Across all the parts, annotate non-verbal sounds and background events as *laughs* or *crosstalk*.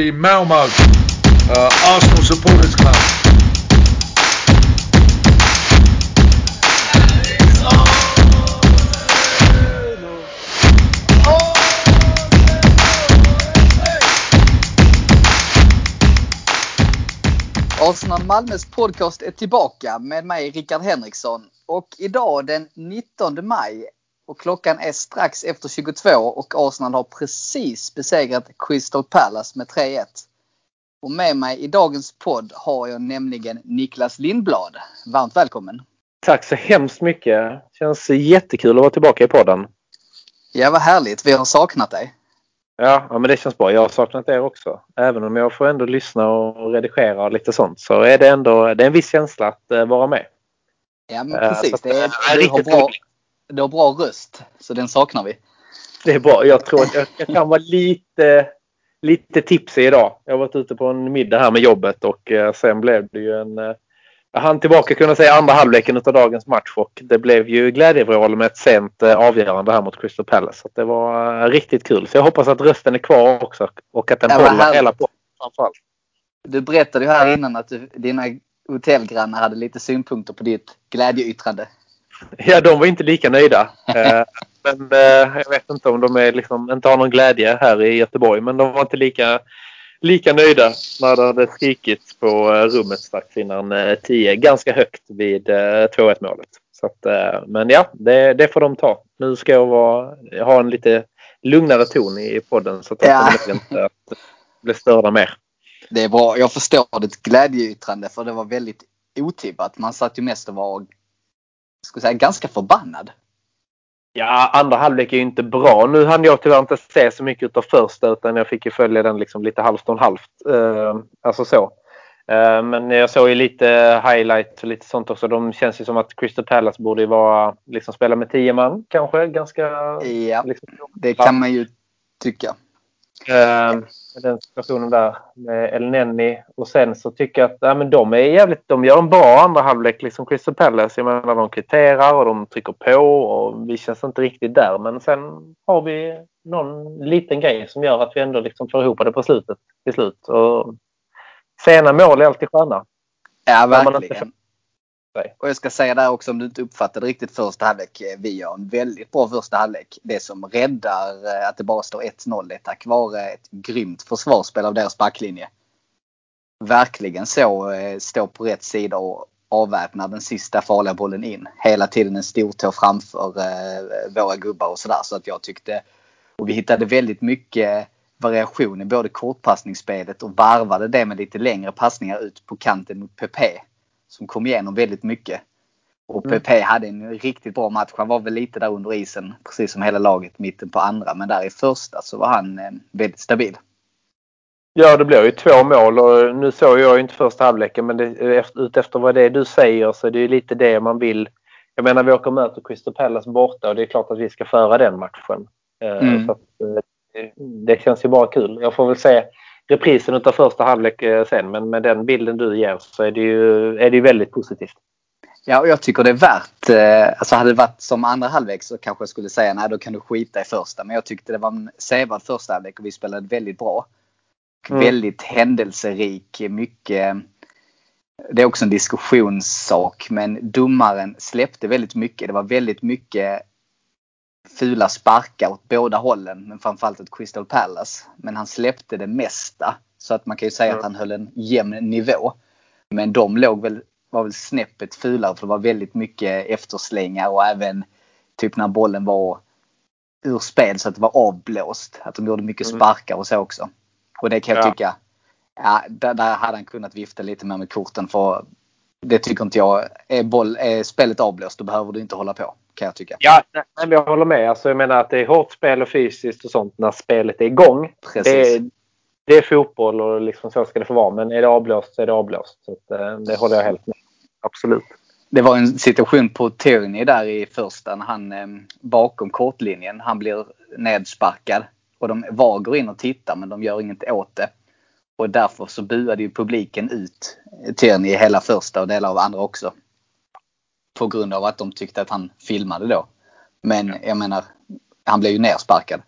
the Malmo uh, Arsenal Supporters Club. Arsenal Malmös podcast är tillbaka med mig Rickard Henriksson. Och idag den 19 maj och klockan är strax efter 22 och Arsenal har precis besegrat Crystal Palace med 3-1. Och med mig i dagens podd har jag nämligen Niklas Lindblad. Varmt välkommen! Tack så hemskt mycket! Känns jättekul att vara tillbaka i podden. Ja, vad härligt. Vi har saknat dig. Ja, ja, men det känns bra. Jag har saknat er också. Även om jag får ändå lyssna och redigera och lite sånt så är det ändå det är en viss känsla att uh, vara med. Ja, men precis. Uh, det är, det är bra, du har bra röst, så den saknar vi. Det är bra. Jag tror att jag, jag kan vara lite, lite tipsig idag. Jag har varit ute på en middag här med jobbet och uh, sen blev det ju en jag hann tillbaka kunna säga andra halvleken av dagens match och det blev ju glädjevrål med ett sent eh, avgörande här mot Crystal Palace. Så det var eh, riktigt kul. Så jag hoppas att rösten är kvar också och att den håller härligt. hela på framförallt. Du berättade ju här innan att du, dina hotellgrannar hade lite synpunkter på ditt glädjeyttrande. Ja, de var inte lika nöjda. Eh, men jag vet inte om de är liksom, inte har någon glädje här i Göteborg. Men de var inte lika lika nöjda när det hade skrikits på eh, rummet strax innan 10. Eh, Ganska högt vid 2-1 eh, målet. Så att, men ja, det, det, får de ta. Nu ska jag vara, ha en lite lugnare ton i podden så att de ja. kommer inte att bli störda mer. Det är bra. Jag förstår ditt glädjeyttrande för det var väldigt otippat. Man satt ju mest och var ska säga, ganska förbannad. Ja, andra halvlek är ju inte bra. Nu hann jag tyvärr inte se så mycket av första utan jag fick ju följa den liksom lite halvt om halvt. Uh, alltså så. Uh, men jag såg ju lite highlights och lite sånt också. De känns ju som att Crystal Palace borde vara, liksom spela med tio man kanske. Ganska... Ja, liksom, det kan man ju tycka. Uh, den situationen där med El Nenni. Och sen så tycker jag att ja, men de är jävligt, de gör en bra andra halvlek liksom Crystal Palace. Jag menar de kvitterar och de trycker på och vi känns inte riktigt där. Men sen har vi någon liten grej som gör att vi ändå liksom får ihop det på slutet till slut. Och sena mål är alltid sköna. Ja, verkligen. Och jag ska säga där också om du inte uppfattade riktigt första halvlek. Eh, vi gör en väldigt bra första halvlek. Det som räddar eh, att det bara står 1-0 är tack vare ett grymt försvarsspel av deras backlinje. Verkligen så. Eh, Stå på rätt sida och avväpna den sista farliga bollen in. Hela tiden en stortå framför våra gubbar och sådär. Så att jag tyckte, och vi hittade väldigt mycket variation i både kortpassningsspelet och varvade det med lite längre passningar ut på kanten mot PP som kom igenom väldigt mycket. Och PP mm. hade en riktigt bra match. Han var väl lite där under isen, precis som hela laget, mitten på andra. Men där i första så var han eh, väldigt stabil. Ja, det blev ju två mål och nu såg jag inte första halvleken men det, utefter vad det är du säger så är det ju lite det man vill. Jag menar vi åker och möter Crystal Palace borta och det är klart att vi ska föra den matchen. Eh, mm. Så att, eh, det känns ju bara kul. Jag får väl se reprisen av första halvlek eh, sen. Men med den bilden du ger så är det ju, är det väldigt positivt. Ja, och jag tycker det är värt, eh, alltså hade det varit som andra halvlek så kanske jag skulle säga nej då kan du skita i första. Men jag tyckte det var en sevärd första halvlek och vi spelade väldigt bra. Mm. Väldigt händelserik, mycket det är också en diskussionssak men domaren släppte väldigt mycket. Det var väldigt mycket fula sparkar åt båda hållen. Men framförallt åt Crystal Palace. Men han släppte det mesta. Så att man kan ju säga mm. att han höll en jämn nivå. Men de låg väl, var väl snäppet fulare för det var väldigt mycket efterslängar och även typ när bollen var ur spel så att det var avblåst. Att de gjorde mycket mm. sparkar och så också. Och det kan jag ja. tycka, ja, där, där hade han kunnat vifta lite mer med korten för det tycker inte jag. Är, boll, är spelet avblåst då behöver du inte hålla på kan jag tycka. Ja, men jag håller med. Alltså, jag menar att det är hårt spel och fysiskt och sånt när spelet är igång. Precis. Det är, det är fotboll och liksom så ska det få vara. Men är det avblåst så är det avblåst. Så att, eh, det håller jag helt med Absolut. Det var en situation på Tierney där i första han eh, bakom kortlinjen. Han blir nedsparkad. Och de VAR går in och tittar men de gör inget åt det. Och därför så buade ju publiken ut Tierney i hela första och delar av andra också. På grund av att de tyckte att han filmade då. Men jag menar, han blev ju nersparkad.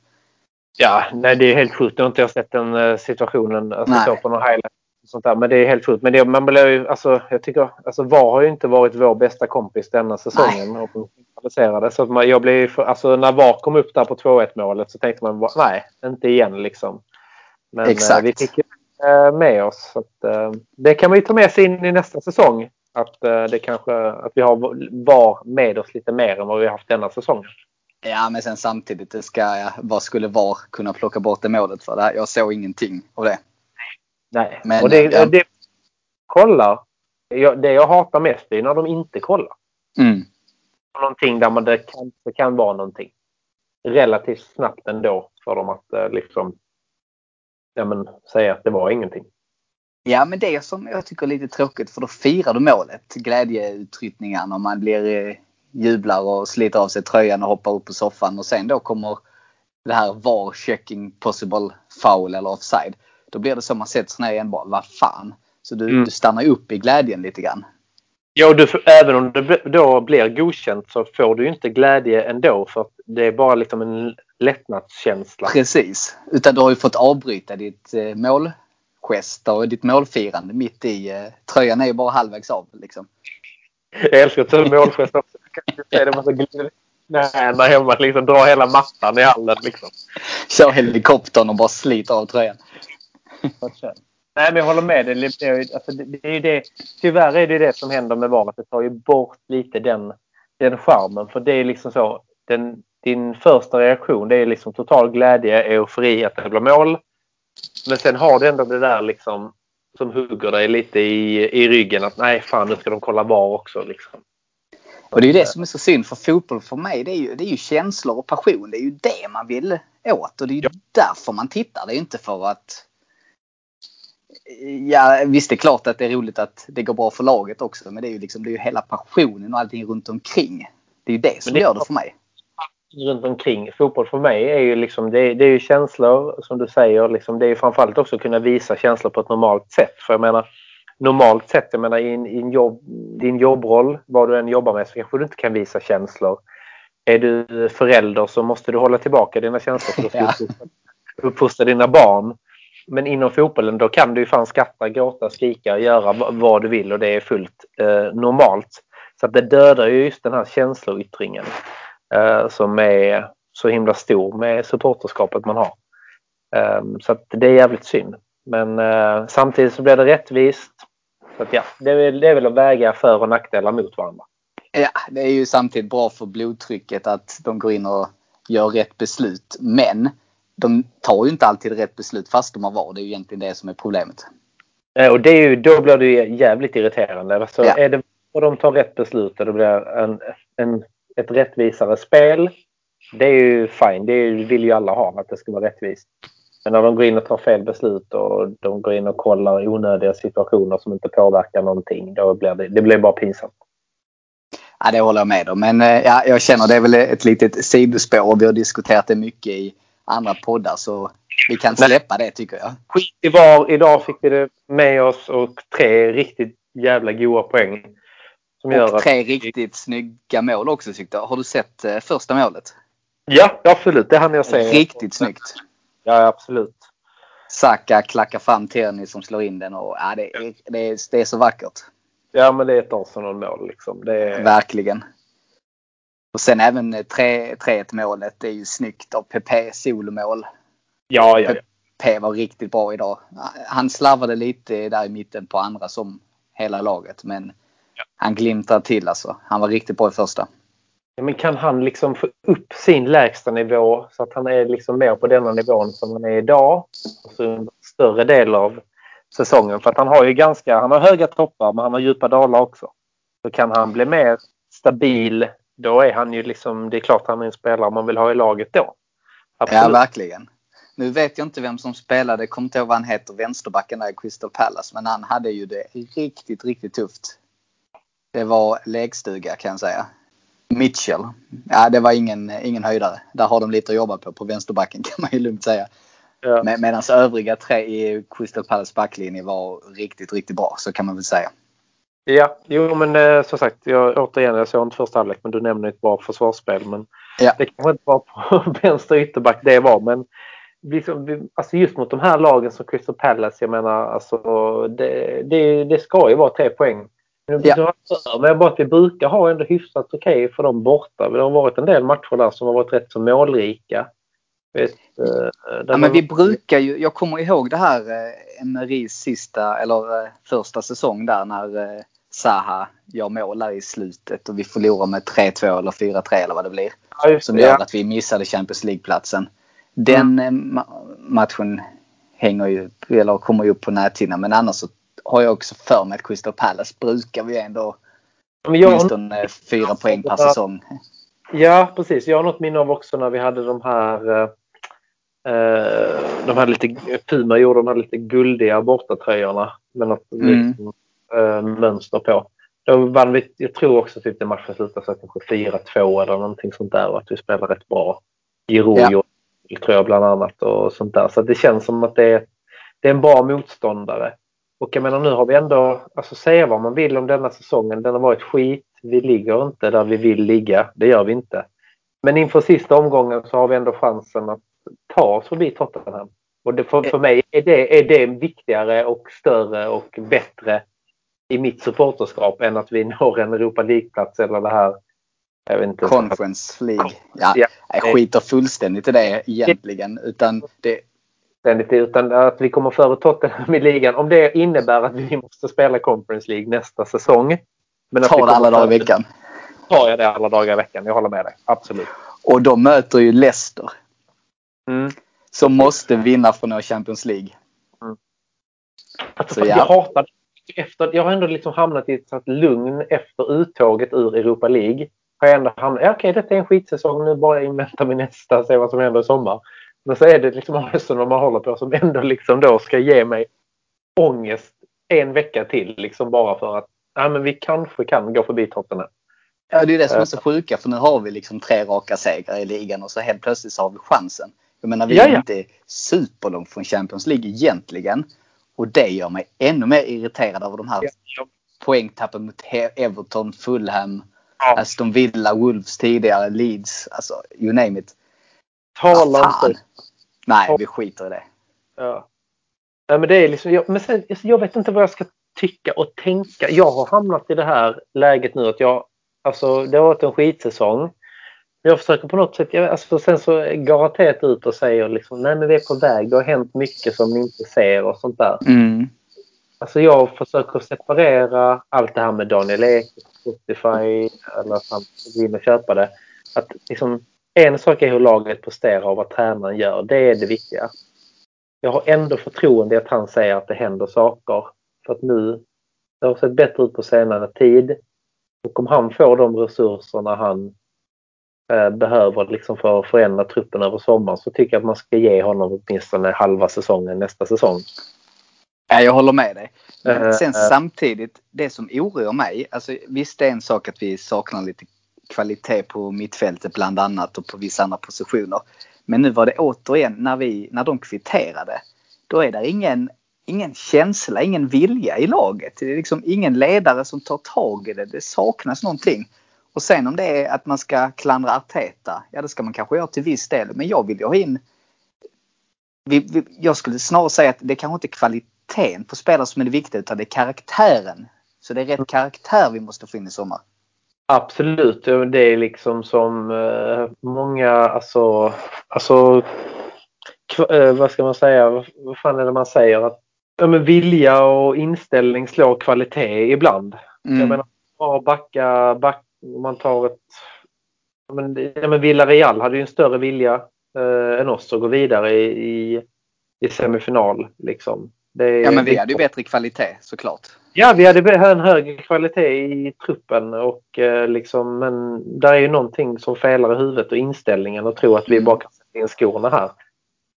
Ja, nej det är helt sjukt. Jag har inte sett den uh, situationen alltså, så på någon highlight. Sånt där. Men det är helt sjukt. Men det, man blir ju, alltså, jag tycker, alltså VAR har ju inte varit vår bästa kompis denna säsongen. Och så att man, jag blev, alltså, när VAR kom upp där på 2-1 målet så tänkte man nej, inte igen liksom. Men Exakt. Uh, vi fick ju uh, med oss. Så att, det kan man ju ta med sig in i nästa säsong. Att, det kanske, att vi har VAR med oss lite mer än vad vi har haft denna säsongen. Ja, men sen samtidigt, det ska, vad skulle VAR kunna plocka bort det målet för? Det jag såg ingenting av det. Nej, men, och det, ja. det kollar. Det jag hatar mest är när de inte kollar. Mm. Någonting där man det kan, det kan vara någonting. Relativt snabbt ändå för dem att liksom ja, men, säga att det var ingenting. Ja, men det som jag tycker är lite tråkigt för då firar du målet. Glädjeutryckningarna och man blir jublar och sliter av sig tröjan och hoppar upp på soffan och sen då kommer det här VAR checking possible foul eller offside. Då blir det som man sätter sig ner igen bara, vad fan. Så du, mm. du stannar upp i glädjen lite grann. Ja, du, även om det då blir godkänt så får du inte glädje ändå för att det är bara liksom en lättnadskänsla. Precis. Utan du har ju fått avbryta ditt eh, målgest och ditt målfirande mitt i. Eh, tröjan är ju bara halvvägs av liksom. Jag älskar att ta målgest också. Jag kan massa glider hemma. Liksom, dra hela mattan i hallen. Liksom. Kör helikoptern och bara sliter av tröjan. Nej, men jag håller med dig. Alltså, det, det är det, tyvärr är det det som händer med VAR. Det tar ju bort lite den, den charmen. För det är liksom så. Den, din första reaktion det är liksom total glädje, eufori att det blir mål. Men sen har du ändå det där liksom som hugger dig lite i, i ryggen att nej fan nu ska de kolla VAR också. Liksom. Och det är ju det som är så synd för fotboll för mig. Det är ju, det är ju känslor och passion. Det är ju det man vill åt och det är ju ja. därför man tittar. Det är ju inte för att Ja visst det är klart att det är roligt att det går bra för laget också. Men det är ju liksom det är ju hela passionen och allting runt omkring. Det är ju det som det gör det för mig. Runt omkring. Fotboll för mig är ju liksom det är, det är ju känslor som du säger. Liksom, det är ju framförallt också att kunna visa känslor på ett normalt sätt. För jag menar normalt sett, jag menar i, i jobb, din jobbroll, vad du än jobbar med så kanske du inte kan visa känslor. Är du förälder så måste du hålla tillbaka dina känslor för att *laughs* uppfostra, uppfostra dina barn. Men inom fotbollen då kan du ju fan skratta, gråta, skrika, göra vad du vill och det är fullt eh, normalt. Så att det dödar ju just den här känsloyttringen som är så himla stor med supporterskapet man har. Eh, så det är jävligt synd. Men eh, samtidigt så blir det rättvist. Så ja, det är, det är väl att väga för och nackdelar mot varandra. Ja, det är ju samtidigt bra för blodtrycket att de går in och gör rätt beslut. Men de tar ju inte alltid rätt beslut fast de har VAR. Det är ju egentligen det som är problemet. Och det är ju, då blir det jävligt irriterande. Alltså, ja. är det och de tar rätt beslut och det blir en, en, ett rättvisare spel. Det är ju fine. Det vill ju alla ha, att det ska vara rättvist. Men när de går in och tar fel beslut och de går in och kollar onödiga situationer som inte påverkar någonting. Då blir det, det blir bara pinsamt. Ja, det håller jag med om. Men eh, ja, jag känner det är väl ett litet sidospår vi har diskuterat det mycket i andra poddar så vi kan släppa det tycker jag. Skit i VAR. Idag fick vi det med oss och tre riktigt jävla goa poäng. Som och tre att... riktigt snygga mål också tyckte jag. Har du sett eh, första målet? Ja, absolut. Det hann jag se. Riktigt snyggt. Ja, absolut. Saka klackar fram Tierney som slår in den och ja, det, är, det, är, det är så vackert. Ja, men det är ett Arsenal-mål liksom. Är... Verkligen. Och sen även 3-1 målet. Det är ju snyggt av PP solomål. Ja, ja, ja. PP var riktigt bra idag. Han slarvade lite där i mitten på andra som hela laget. Men. Han glimtar till alltså. Han var riktigt bra i första. Ja, men kan han liksom få upp sin lägsta nivå så att han är liksom mer på denna nivån som han är idag? Alltså en större del av säsongen. För att han har ju ganska, han har höga toppar men han har djupa dalar också. Så kan han bli mer stabil då är han ju liksom, det är klart han är en spelare man vill ha i laget då. Absolut. Ja, verkligen. Nu vet jag inte vem som spelade, kommer inte ihåg vad han heter, vänsterbacken där i Crystal Palace. Men han hade ju det riktigt, riktigt tufft. Det var lägstuga kan jag säga. Mitchell. Ja, det var ingen, ingen höjdare. Där har de lite att jobba på, på vänsterbacken *laughs* kan man ju lugnt säga. Ja. Med, Medan övriga tre i Crystal Palace backlinje var riktigt, riktigt bra. Så kan man väl säga. Ja, jo men eh, som sagt, jag, återigen, jag såg inte första halvlek men du nämner ett bra försvarsspel. Men ja. det kanske inte var på *laughs* vänster ytterback det var. Men liksom, alltså just mot de här lagen som Crystal Palace, jag menar alltså det, det, det ska ju vara tre poäng. Ja. Men bara att vi brukar ha ändå hyfsat okej okay för dem borta. Det har varit en del matcher där som har varit rätt så målrika. Vet, eh, ja, men vi brukar ju, jag kommer ihåg det här eh, Emerys sista eller eh, första säsong där när Saha gör mål där i slutet och vi förlorar med 3-2 eller 4-3 eller vad det blir. Ja, som gör ja. att vi missade Champions League-platsen. Den mm. matchen hänger ju, eller kommer ju upp på näthinnan men annars så har jag också för mig att Crystal Palace brukar vi ändå åtminstone fyra poäng per säsong. Ja precis, jag har något minne av också när vi hade de här Eh, de här lite, Puma gjorde de här lite guldiga bortatröjorna med något mm. liksom, eh, mönster på. Då vann vi, jag tror också typ det matchen slutade så kanske 4-2 eller någonting sånt där och att vi spelade rätt bra. Giroud ja. tror jag bland annat och sånt där. Så det känns som att det är, det är en bra motståndare. Och jag menar nu har vi ändå, alltså säga vad man vill om denna säsongen, den har varit skit. Vi ligger inte där vi vill ligga, det gör vi inte. Men inför sista omgången så har vi ändå chansen att ta oss förbi Tottenham. Och det, för, för mig är det, är det viktigare och större och bättre i mitt supporterskap än att vi når en Europa League-plats eller det här jag vet inte. Conference League. Ja, ja. Jag skiter fullständigt i det egentligen. Utan det... Utan att vi kommer före Tottenham i ligan. Om det innebär att vi måste spela Conference League nästa säsong. Men Ta det alla dagar i veckan. Tar jag det alla dagar i veckan. Jag håller med dig. Absolut. Och de möter ju Leicester. Mm. Som måste vinna för att nå Champions League. Mm. Alltså, så, ja. Jag hatar efter, jag har ändå liksom hamnat i ett lugn efter uttåget ur Europa League. Har jag ändå hamnat, okej okay, detta är en skitsäsong, nu bara inväntar vi nästa, och se vad som händer i sommar. Men så är det liksom *laughs* Arsenal man håller på som ändå liksom då ska ge mig ångest en vecka till liksom bara för att ja, men vi kanske kan gå förbi Tottenham. Ja, det är det som är så sjuka för nu har vi liksom tre raka segrar i ligan och så helt plötsligt så har vi chansen. Jag menar vi är Jaja. inte superlångt från Champions League egentligen. Och det gör mig ännu mer irriterad över de här ja. poängtappen mot Everton, Fulham, ja. Aston Villa, Wolves tidigare, Leeds. Alltså you name it. Tala inte. Nej, vi skiter i det. Ja. Nej, men det är liksom, jag, men sen, alltså, jag vet inte vad jag ska tycka och tänka. Jag har hamnat i det här läget nu att jag, alltså det har varit en skitsäsong. Jag försöker på något sätt, jag, alltså sen så går Arteta ut och säger liksom nej men vi är på väg, det har hänt mycket som ni inte ser och sånt där. Mm. Alltså jag försöker separera allt det här med Daniel Ek, Spotify eller att han och köpa det. Att liksom, en sak är hur laget presterar och vad tränaren gör, det är det viktiga. Jag har ändå förtroende att han säger att det händer saker. För att nu, det har sett bättre ut på senare tid. Och om han får de resurserna han Eh, behöver liksom för att förändra truppen över sommaren så tycker jag att man ska ge honom åtminstone halva säsongen nästa säsong. Ja, jag håller med dig. Men uh, sen uh, samtidigt, det som oroar mig, alltså visst det är en sak att vi saknar lite kvalitet på mittfältet bland annat och på vissa andra positioner. Men nu var det återigen när, vi, när de kvitterade, då är det ingen, ingen känsla, ingen vilja i laget. Det är liksom ingen ledare som tar tag i det. Det saknas någonting. Och sen om det är att man ska klandra Arteta, ja det ska man kanske göra till viss del. Men jag vill ju ha in... Jag skulle snarare säga att det kanske inte är kvaliteten på spelare som är det viktiga utan det är karaktären. Så det är rätt karaktär vi måste få in i sommar. Absolut, det är liksom som eh, många, alltså, alltså eh, vad ska man säga, vad fan är det man säger? Att ja, men vilja och inställning slår kvalitet ibland. Mm. Jag menar, backa, back, man tar ett... Men, ja, men Villarreal hade ju en större vilja eh, än oss att gå vidare i, i, i semifinal. Liksom. Det, ja men vi hade ju bättre kvalitet såklart. Ja vi hade en högre kvalitet i truppen och eh, liksom men där är ju någonting som felar i huvudet och inställningen och tro att vi mm. bara kan sätta in skorna här.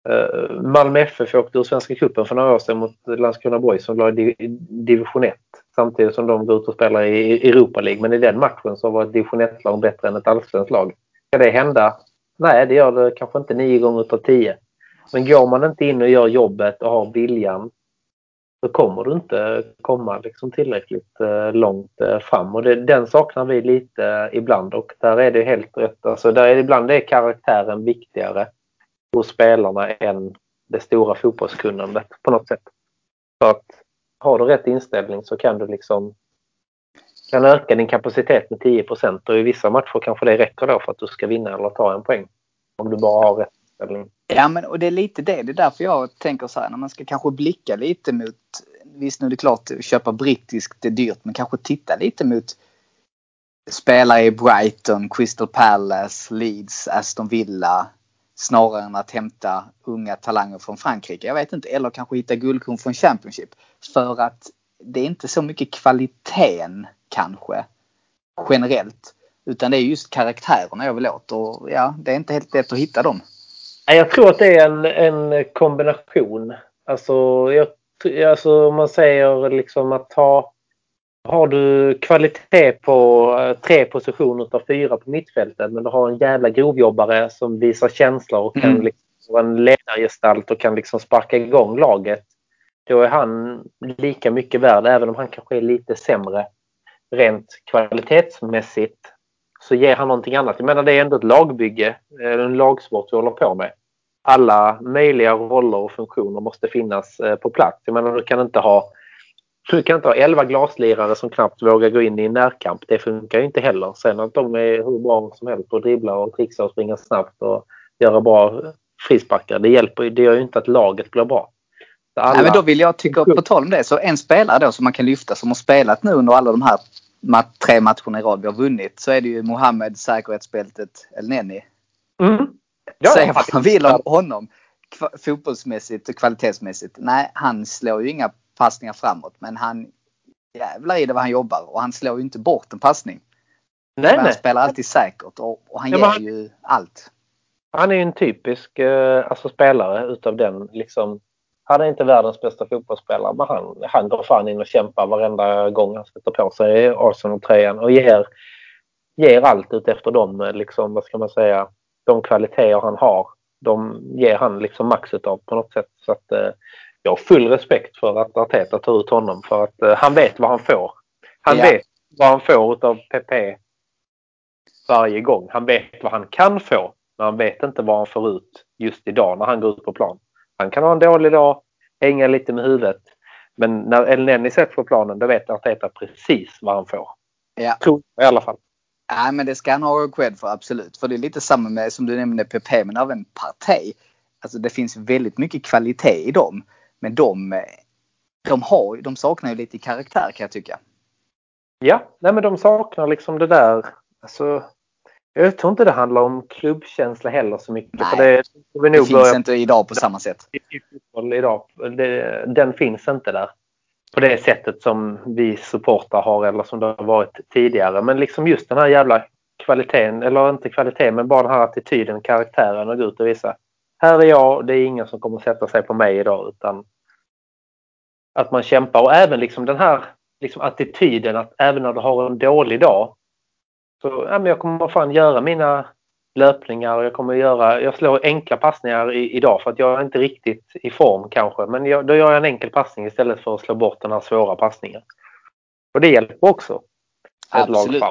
Uh, Malmö FF åkte ur Svenska cupen för några år sedan mot Landskrona Boys som låg i division 1 samtidigt som de går ut och spelar i Europa League. Men i den matchen så var ett division 1-lag bättre än ett allsvenskt lag. Ska det hända? Nej, det gör det kanske inte nio gånger av tio. Men går man inte in och gör jobbet och har viljan så kommer du inte komma liksom tillräckligt eh, långt eh, fram. Och det, den saknar vi lite ibland och där är det helt rätt. Alltså, där är det ibland är karaktären viktigare hos spelarna än det stora fotbollskunnandet på något sätt. Så att har du rätt inställning så kan du liksom kan öka din kapacitet med 10% och i vissa matcher kanske det räcker då för att du ska vinna eller ta en poäng. Om du bara har rätt inställning. Ja men och det är lite det. Det är därför jag tänker så här när man ska kanske blicka lite mot Visst nu är det klart att köpa brittiskt är dyrt men kanske titta lite mot spelare i Brighton, Crystal Palace, Leeds, Aston Villa snarare än att hämta unga talanger från Frankrike. Jag vet inte. Eller kanske hitta guldkorn från Championship. För att det är inte så mycket kvaliteten kanske generellt. Utan det är just karaktärerna jag vill åt och ja, det är inte helt lätt att hitta dem. Jag tror att det är en, en kombination. Alltså, jag, alltså om man säger liksom att ha har du kvalitet på eh, tre positioner av fyra på mittfältet men du har en jävla grovjobbare som visar känslor och kan mm. liksom en ledargestalt och kan liksom sparka igång laget. Då är han lika mycket värd även om han kanske är lite sämre rent kvalitetsmässigt. Så ger han någonting annat. Jag menar det är ändå ett lagbygge, en lagsport vi håller på med. Alla möjliga roller och funktioner måste finnas eh, på plats. Jag menar du kan inte ha du kan inte ha 11 glaslirare som knappt vågar gå in i en närkamp. Det funkar ju inte heller. Sen att de är hur bra som helst på att dribbla och trixa och springa snabbt och göra bra frisparkar. Det hjälper Det gör ju inte att laget blir bra. Alla... Nej, men då vill jag tycka, på tal om det, så en spelare då som man kan lyfta som har spelat nu under alla de här tre matcherna i rad vi har vunnit så är det ju Mohammed säkerhetsbältet El Neni. Mm. Ja, Säg vad man vill om honom fotbollsmässigt och kvalitetsmässigt. Nej, han slår ju inga passningar framåt. Men han jävlar i det vad han jobbar och han slår ju inte bort en passning. Nej, han nej. spelar alltid säkert och, och han ja, ger han, ju allt. Han är ju en typisk eh, alltså, spelare utav den liksom. Han är inte världens bästa fotbollsspelare men han, han går fan in och kämpar varenda gång han sätter på sig Arsenal-tröjan och ger, ger allt utefter de, eh, liksom, vad ska man säga, de kvaliteter han har. De ger han liksom max utav på något sätt. Så att, eh, jag har full respekt för att Arteta tar ut honom för att uh, han vet vad han får. Han ja. vet vad han får av PP varje gång. Han vet vad han kan få, men han vet inte vad han får ut just idag när han går ut på plan. Han kan ha en dålig dag, hänga lite med huvudet. Men när El Neni sätts på planen, då vet Arteta precis vad han får. Ja. Tror i alla fall. Nej, men det ska han ha cred för, absolut. För det är lite samma med, som du nämnde, PP, men även Partey. Alltså det finns väldigt mycket kvalitet i dem. Men de, de, har, de saknar ju lite karaktär kan jag tycka. Ja, nej men de saknar liksom det där. Alltså, jag tror inte det handlar om klubbkänsla heller så mycket. Nej, för det, det, det finns inte idag på samma sätt. Idag, det, den finns inte där på det sättet som vi supportrar har eller som det har varit tidigare. Men liksom just den här jävla kvaliteten, eller inte kvaliteten, men bara den här attityden, karaktären och gå ut och visa. Här är jag, det är ingen som kommer sätta sig på mig idag utan att man kämpar och även liksom den här liksom attityden att även när du har en dålig dag så ja, men jag kommer fan göra mina löpningar och jag kommer göra, jag slår enkla passningar i, idag för att jag är inte riktigt i form kanske men jag, då gör jag en enkel passning istället för att slå bort den här svåra passningen. Och det hjälper också. Absolut.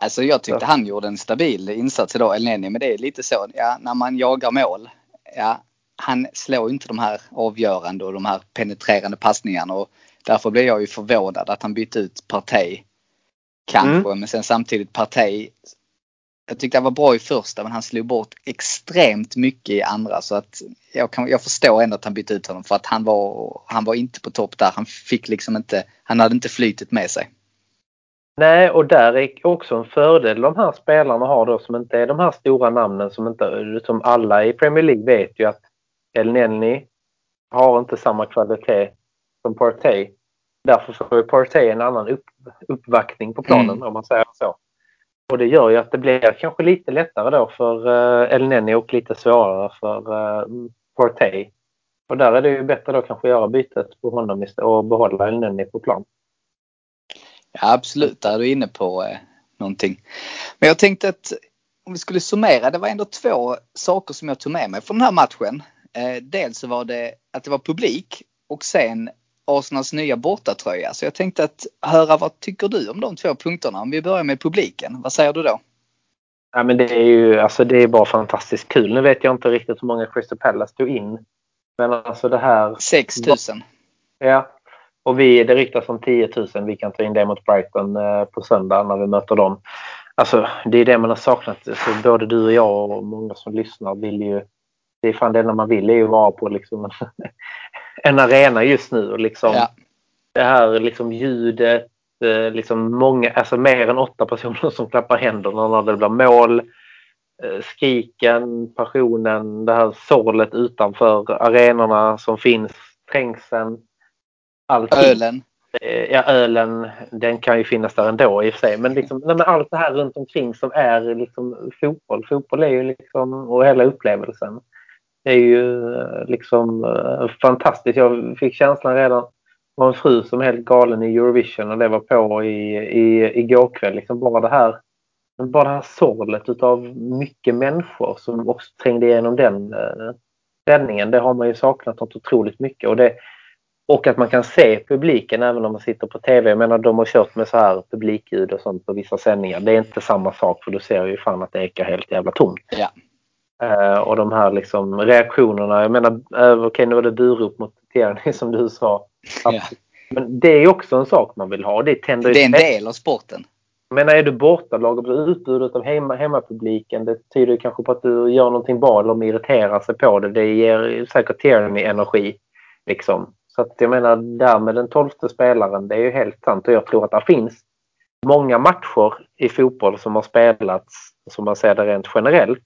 Alltså jag tyckte han gjorde en stabil insats idag, Elneny, men det är lite så, ja, när man jagar mål, ja, han slår inte de här avgörande och de här penetrerande passningarna och därför blev jag ju förvånad att han bytte ut Partey. Kanske, mm. men sen samtidigt Partey. Jag tyckte han var bra i första men han slog bort extremt mycket i andra så att jag, kan, jag förstår ändå att han bytte ut honom för att han var, han var inte på topp där. Han fick liksom inte, han hade inte flytet med sig. Nej, och där är också en fördel de här spelarna har då som inte är de här stora namnen som inte, som alla i Premier League vet ju att El Neni har inte samma kvalitet som Partey. Därför får Partey en annan upp, uppvaktning på planen mm. om man säger så. Och det gör ju att det blir kanske lite lättare då för uh, El Neni och lite svårare för uh, Partey. Och där är det ju bättre då kanske göra bytet på honom och behålla El Neni på plan. Ja, absolut, där är du inne på eh, någonting. Men jag tänkte att om vi skulle summera, det var ändå två saker som jag tog med mig från den här matchen. Eh, dels så var det att det var publik och sen Arsenals nya bortatröja. Så jag tänkte att höra vad tycker du om de två punkterna? Om vi börjar med publiken, vad säger du då? Ja, men det är ju alltså det är bara fantastiskt kul. Nu vet jag inte riktigt hur många Crystal Palace tog in. Men alltså det här... 6 000. Ja. Och vi, det ryktas om 10 000. Vi kan ta in det mot Brighton eh, på söndag när vi möter dem. Alltså det är det man har saknat. Så både du och jag och många som lyssnar vill ju... Det är fan det enda man vill är ju vara på liksom en, *laughs* en arena just nu. Och liksom, Ja. Det här liksom ljudet, eh, liksom många, alltså mer än åtta personer *laughs* som klappar händerna när det blir mål. Eh, Skriken, passionen, det här sorlet utanför arenorna som finns, trängseln. Allting. Ölen. Eh, Ja, ölen, den kan ju finnas där ändå i och för sig. Men, liksom, men allt det här runt omkring som är liksom fotboll. Fotboll är ju liksom, och hela upplevelsen. Det är ju eh, liksom eh, fantastiskt. Jag fick känslan redan det var en fru som är helt galen i Eurovision och det var på i, i, igår kväll. Liksom bara det här bara det här sorlet utav mycket människor som också trängde igenom den eh, sändningen. Det har man ju saknat något otroligt mycket. Och, det, och att man kan se publiken även om man sitter på tv. Jag menar de har kört med så här publikljud och sånt på vissa sändningar. Det är inte samma sak för du ser ju fan att det ekar helt jävla tomt. Ja. Eh, och de här liksom reaktionerna. Jag menar, eh, okej nu var det burop mot Tierney som du sa. Ja. Men det är också en sak man vill ha. Det tänder Det är en del av sporten. men är du bortalag och blir utbudet av hemma, hemmapubliken det tyder kanske på att du gör någonting bra eller irriterar sig på det. Det ger säkert Tierney energi. Liksom. Så att jag menar, där med den tolfte spelaren, det är ju helt sant. Och jag tror att det finns många matcher i fotboll som har spelats, som man ser det rent generellt.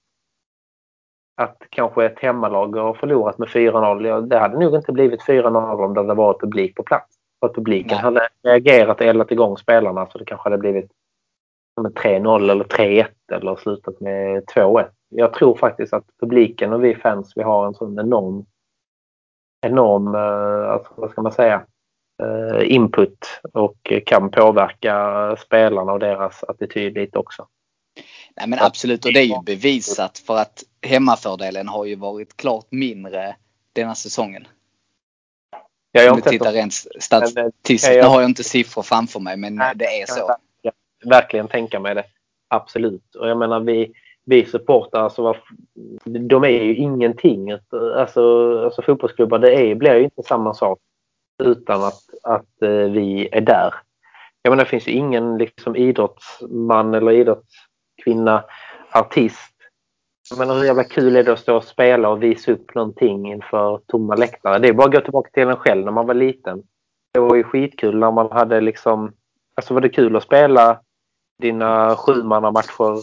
Att kanske ett hemmalag har förlorat med 4-0. Ja, Det hade nog inte blivit 4-0 om det hade varit publik på plats. För att publiken Nej. hade reagerat och eldat igång spelarna så det kanske hade blivit med 3-0 eller 3-1 eller slutat med 2-1. Jag tror faktiskt att publiken och vi fans vi har en sån enorm enorm, eh, alltså, vad ska man säga, eh, input och kan påverka spelarna och deras attityd lite också. Nej men absolut och det är ju bevisat för att hemmafördelen har ju varit klart mindre denna säsongen. Jag har Om sett tittar rent statistiskt. men, Nu jag- har jag inte siffror framför mig men Nej, det är så. jag verkligen tänka mig det. Absolut. Och jag menar vi, vi supportrar, alltså, de är ju ingenting. Alltså, alltså fotbollsklubbar, det är, blir ju inte samma sak utan att, att eh, vi är där. Jag menar det finns ju ingen liksom, idrottsman eller Kvinna, artist. Jag menar hur jävla kul är det att stå och spela och visa upp någonting inför tomma läktare. Det är bara att gå tillbaka till en själv när man var liten. Det var ju skitkul när man hade liksom, alltså var det kul att spela dina sjumannamatcher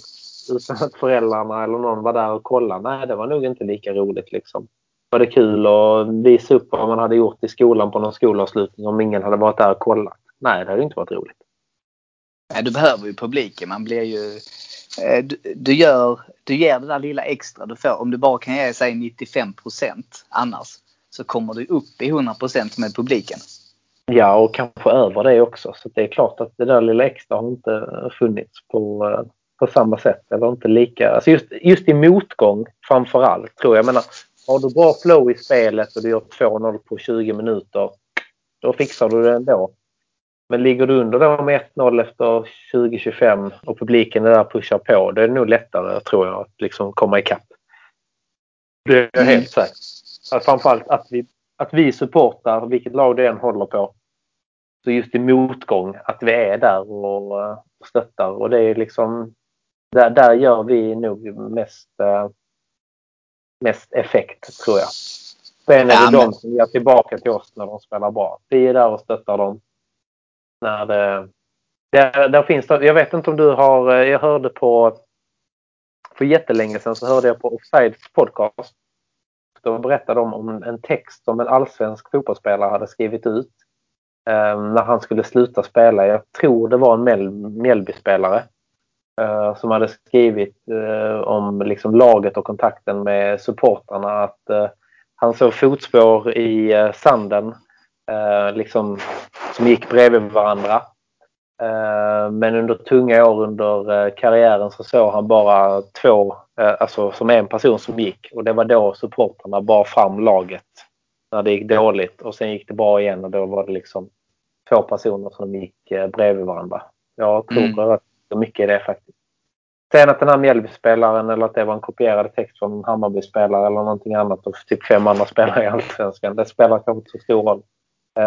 utan att föräldrarna eller någon var där och kollade? Nej, det var nog inte lika roligt liksom. Var det kul att visa upp vad man hade gjort i skolan på någon skolavslutning om ingen hade varit där och kollat? Nej, det hade inte varit roligt. Nej, du behöver ju publiken. Man blir ju... Eh, du, du, gör, du ger det där lilla extra du får. Om du bara kan ge sig 95 procent annars så kommer du upp i 100 procent med publiken. Ja, och kanske över det också. Så det är klart att det där lilla extra har inte funnits på, eh, på samma sätt. Eller inte lika. Alltså just, just i motgång framför allt tror jag. jag menar, har du bra flow i spelet och du gör 2-0 på 20 minuter. Då fixar du det ändå. Men ligger du under då med 1-0 efter 20-25 och publiken är där och pushar på. Det är nog lättare tror jag att liksom komma ikapp. Det är jag Mm. helt säker. Att Framförallt att vi, att vi supportar, vilket lag det än håller på, så just i motgång att vi är där och eh, stöttar. Och det är liksom, där, där gör vi nog mest, eh, mest effekt tror jag. Sen är Ja, det men- de som ger tillbaka till oss när de spelar bra. Vi är där och stöttar dem. När eh, det, där, där finns det, jag vet inte om du har, eh, jag hörde på, för jättelänge sedan så hörde jag på Offsides podcast. Då berättade de om en text som en allsvensk fotbollsspelare hade skrivit ut eh, när han skulle sluta spela. Jag tror det var en Mjäl- Mjällbyspelare eh, som hade skrivit eh, om liksom laget och kontakten med supportrarna. Att eh, han såg fotspår i eh, sanden eh, liksom, som gick bredvid varandra. Eh, men under tunga år under eh, karriären så såg han bara två, eh, alltså som en person som gick. Och det var då supportrarna bar fram laget när det gick dåligt. Och sen gick det bra igen och då var det liksom två personer som gick bredvid varandra. Jag tror Mm. rätt mycket i det faktiskt. Sen att den här Mjällby-spelaren eller att det var en kopierad text från en Hammarby-spelare eller någonting annat och typ fem andra spelare i Allsvenskan. Det spelar kanske inte så stor roll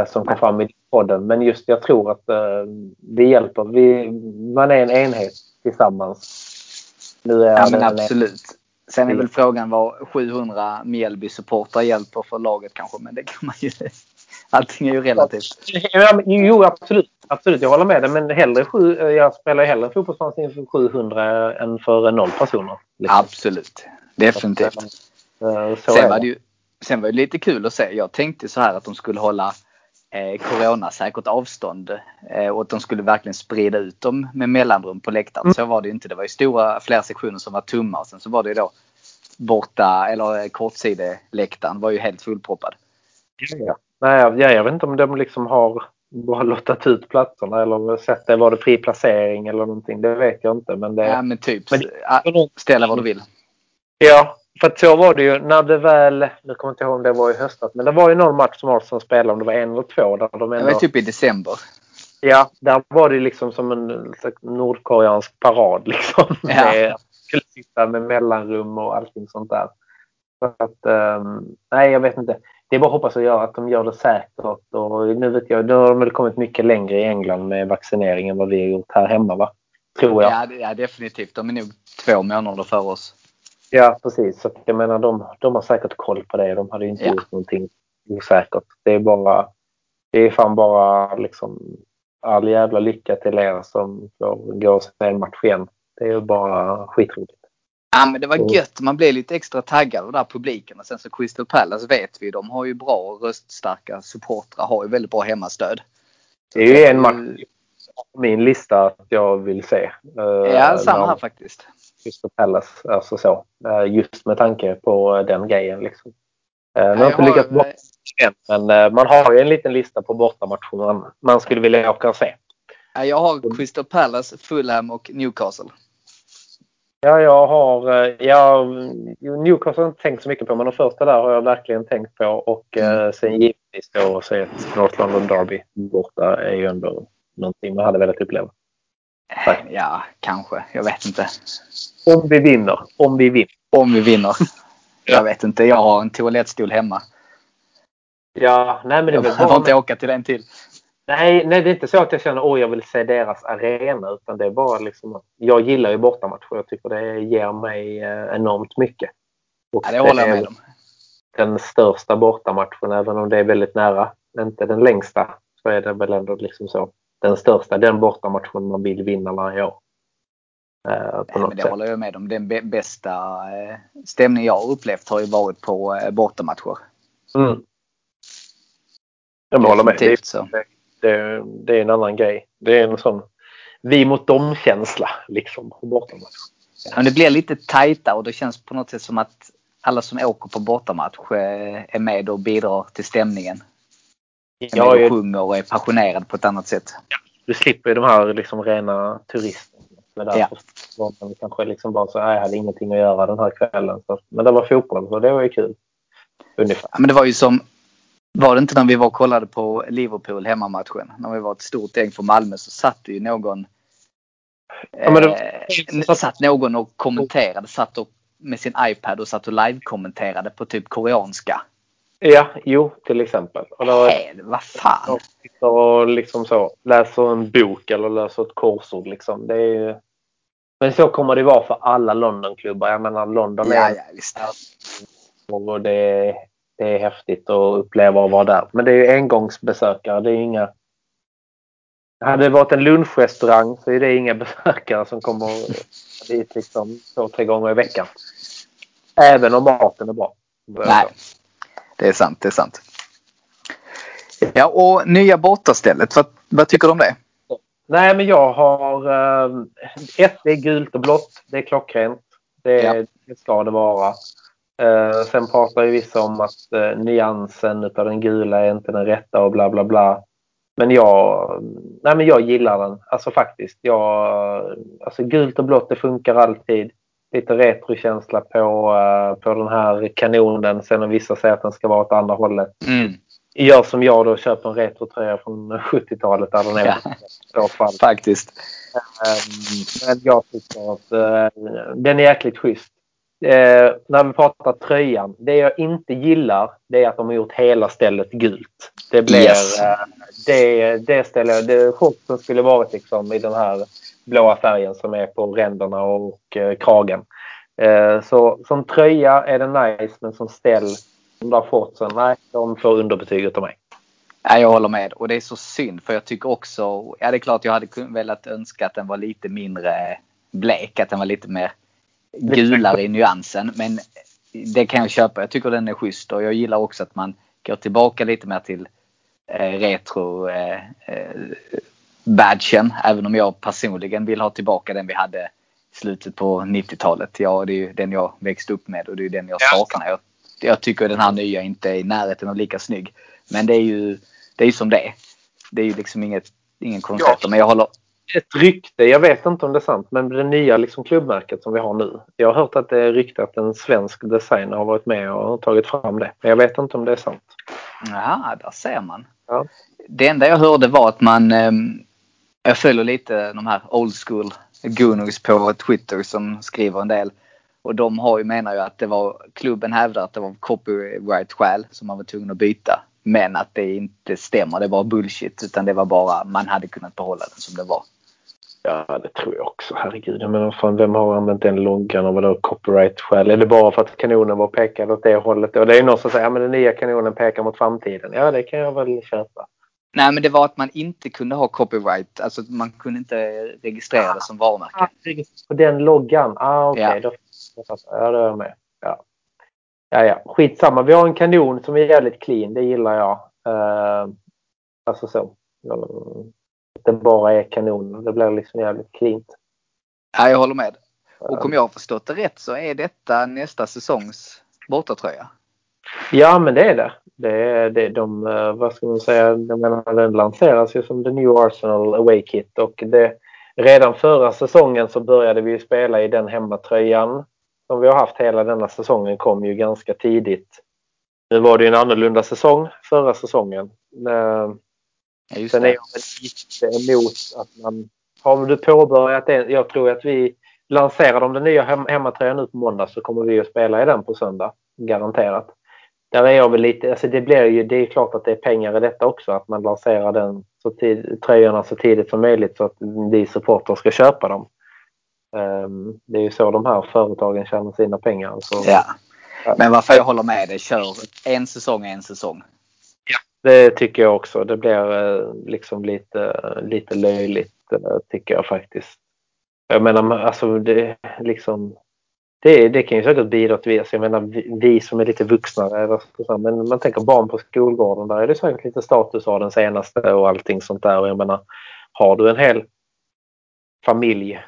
som kom fram i podden. Men just jag tror att eh, vi hjälper. Vi, man är en enhet tillsammans. Nu är ja men absolut. Sen är väl frågan vad 700 Mjällby-supportrar hjälper för laget kanske. Men det kan man ju... *laughs* Allting är ju relativt. Jo, absolut. Absolut, jag håller med dig. Men hellre sju, jag spelar hellre fotbollsmatch inför 700 än för noll personer. Liksom. Absolut. Definitivt. Så, så sen, var det ju, sen var det lite kul att se. Jag tänkte så här att de skulle hålla eh, coronasäkert avstånd eh, och att de skulle verkligen sprida ut dem med mellanrum på läktaren. Mm. Så var det ju inte. Det var ju stora, flera sektioner som var tumma och sen så var det ju då borta eller kortsideläktaren var ju helt fullproppad. Ja. Nej, jag, jag vet inte om de liksom har bara lottat ut platserna eller sett det. Var det fri placering eller någonting? Det vet jag inte. Men det, ja, men typ. Men, ställa vad du vill. Ja, för att så var det ju när det väl, nu kommer jag inte ihåg om det var i höstas, men det var ju någon match som Arsenal spelade, om det var en eller två. Där de ändå, det var typ i december. Ja, där var det liksom som en nordkoreansk parad liksom. Ja. *laughs* Med, skulle sitta med mellanrum och allting sånt där. Så att, um, nej, jag vet inte det är bara att hoppas att, göra, att de gör det säkert. Och nu vet jag, nu har de väl kommit mycket längre i England med vaccinering än vad vi har gjort här hemma va? Tror jag. Ja, ja definitivt. De är nog två månader för oss. Ja, precis. Så jag menar, de, de har säkert koll på det. De hade inte ja. gjort någonting osäkert. Det är bara, det är fan bara liksom all jävla lycka till er som får gå och se en match igen. Det är ju bara skitroligt. Ja men det var gött. Man blev lite extra taggad av den där publiken. Och sen så Crystal Palace vet vi, de har ju bra röststarka supportrar. Har ju väldigt bra hemmastöd. Det är ju en match på min lista att jag vill se. Eh, ja, samma här faktiskt. Crystal Palace, alltså så. Eh, just med tanke på den grejen liksom. Eh, nu har inte lyckats bort än, men man har ju en liten lista på bortamatcher man, man skulle vilja åka och se. Jag har Crystal Palace, Fulham och Newcastle. Ja, jag har eh, ja, Newcastle har inte tänkt så mycket på men de första där har jag verkligen tänkt på och eh, mm. sen givetvis då att se ett North London Derby borta är ju ändå någonting man hade velat uppleva. Tack. Ja, kanske. Jag vet inte. Om vi vinner. Om vi vinner. Om vi vinner. *laughs* Jag vet inte. Jag har en toalettstol hemma. Ja, nej men det Jag får inte åka till en till. Nej, nej, det är inte så att jag känner att jag vill se deras arena. Utan det är bara liksom att jag gillar ju bortamatcher. Jag tycker det ger mig eh, enormt mycket. Och ja, det håller jag med om. Den största bortamatchen, även om det är väldigt nära. Inte den längsta, så är det väl ändå liksom så. Den största, den bortamatchen man vill vinna varje år. Eh, på något men det sätt. håller jag med om. Den bästa eh, stämning jag har upplevt har ju varit på eh, bortamatcher. Mm. Jag håller med. Det, så. Det, det, är en annan grej. Det är en sån vi mot dem-känsla liksom på bortamatch. Ja, det blir lite tajta och det känns på något sätt som att alla som åker på bortamatch eh, är med och bidrar till stämningen. Är ja, med och sjunger och är passionerad på ett annat sätt. Ja, du slipper de här liksom rena turisterna. Men därför ja. man kanske liksom bara så jag hade ingenting att göra den här kvällen. Så, men det var fotboll så det var ju kul. Ungefär. Ja, men det var ju som var det inte när vi var och kollade på Liverpool hemmamatchen? När vi var ett stort gäng från Malmö så satt det ju någon ja, det... eh, satt någon och kommenterade. Satt och, med sin iPad och satt och live-kommenterade på typ koreanska. Ja, jo till exempel. Och då, Hel, vad fan. Och liksom så, läser en bok eller läser ett korsord liksom. Det är Men så kommer det vara för alla Londonklubbar. Jag menar London ja, är... Ja, visst. Och det är det är häftigt att uppleva och vara där. Men det är ju engångsbesökare. Det är inga... Hade det varit en lunchrestaurang så är det inga besökare som kommer *laughs* dit liksom två, tre gånger i veckan. Även om maten är bra. Nej, det är sant. Det är sant. Ja, och nya bortastället. Vad, vad tycker du om det? Nej, men jag har... Eh, ett, det är gult och blått. Det är klockrent. Det, ja. det ska det vara. Eh, sen pratar ju vissa om att eh, nyansen av den gula är inte den rätta och bla bla bla. Men jag, nej men jag gillar den. Alltså faktiskt. Jag, alltså gult och blått det funkar alltid. Lite retrokänsla på, uh, på den här kanonen. Sen om vissa säger att den ska vara åt andra hållet. Mm. Gör som jag då, köper en retrotröja från 70-talet där den är. Ja. Faktiskt. Eh, men jag tycker att eh, den är jäkligt schysst. Eh, när vi pratar tröjan. Det jag inte gillar det är att de har gjort hela stället gult. Det blir... Yes. Eh, det, det stället, det shortsen skulle varit liksom i den här blåa färgen som är på ränderna och eh, kragen. Eh, så som tröja är den nice men som ställ, de där så nej, de får underbetyg utav mig. Ja, jag håller med och det är så synd för jag tycker också, ja det är klart jag hade velat önska att den var lite mindre blek, att den var lite mer gulare i nyansen. Men det kan jag köpa. Jag tycker den är schysst och jag gillar också att man går tillbaka lite mer till eh, retro eh, eh, badgen. Även om jag personligen vill ha tillbaka den vi hade i slutet på 90-talet. Ja, det är ju den jag växte upp med och det är den jag Ja. saknar. Jag, jag tycker den här nya inte är i närheten av lika snygg. Men det är ju det är ju som det är. Det är ju liksom inget, ingen konstigt. Men jag håller, Ett rykte, jag vet inte om det är sant, men det nya liksom klubbmärket som vi har nu. Jag har hört att det är rykte att en svensk designer har varit med och tagit fram det. Men jag vet inte om det är sant. Ja, där ser man. Ja. Det enda jag hörde var att man jag följer lite de här old school gooners på Twitter som skriver en del. Och de har ju, menar ju att det var, klubben hävdar att det var copyright-skäl som man var tvungen att byta. Men att det inte stämmer, det var bullshit. Utan det var bara, man hade kunnat behålla den som det var. Ja, det tror jag också. Herregud. Jag menar, fan, vem har använt den loggan och vadå copyright-skäl? Är det bara för att kanonen var pekad åt det hållet? Och det är ju någon som säger att den nya kanonen pekar mot framtiden. Ja, det kan jag väl köpa. Nej men det var att man inte kunde ha copyright. Alltså man kunde inte registrera det som varumärke. På den loggan? Ah, okej. Ja. Då Ja, det är jag med. Ja. ja, ja. Skitsamma. Vi har en kanon som är jävligt clean. Det gillar jag. Uh, alltså så. Ja, det bara är kanon. Det blir liksom jävligt cleant. Ja, jag håller med. Och om jag har förstått det rätt så är detta nästa säsongs bortatröja. Ja, men det är det. Det är det. De, eh, vad ska man säga, jag menar, den lanseras ju som The New Arsenal Away Kit och det, redan förra säsongen så började vi spela i den hemmatröjan som vi har haft hela denna säsongen kom ju ganska tidigt. Nu var det ju en annorlunda säsong förra säsongen. Eh, Ja, Sen är jag lite emot att man... Har du påbörjat det? Jag tror att vi lanserar de den nya hem, hemmatröjan nu på måndag så kommer vi att spela i den på söndag. Garanterat. Där är jag väl lite... Alltså det blir ju... Det är klart att det är pengar i detta också. Att man lanserar den så tid, tröjorna så tidigt som möjligt så att vi supportrar ska köpa dem. Ehm, det är ju så de här företagen tjänar sina pengar. Så Ja. Men varför jag håller med dig, kör en säsong en säsong. Det tycker jag också. Det blir eh, liksom lite, lite löjligt eh, tycker jag faktiskt. Jag menar alltså det liksom det, det kan ju säkert bidra till alltså, jag menar vi, vi som är lite vuxna eller så, men man tänker barn på skolgården där är det säkert lite status av den senaste och allting sånt där. Och jag menar har du en hel familj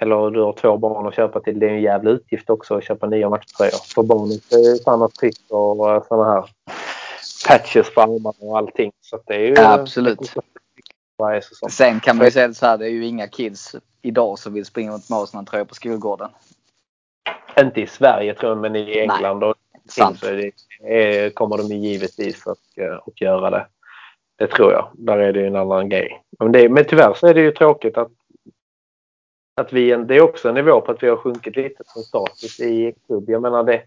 eller du har två barn att köpa till. Det är en jävla utgift också att köpa nya matchtröjor. För barnet är ett annat tryck och sådana här patches på armarna och allting. Så det är ju Ja, absolut. Sen kan man ju säga så här, det är ju inga kids idag som vill springa runt med Arsenal-tröjor på skolgården. Inte i Sverige tror jag, men i England och Sant. det, kommer de givetvis att, eh, att göra det. Det tror jag. Där är det ju en annan grej. Men, det, men tyvärr så är det ju tråkigt att, att vi, det är också en nivå på att vi har sjunkit lite som status i klubb. Jag menar det,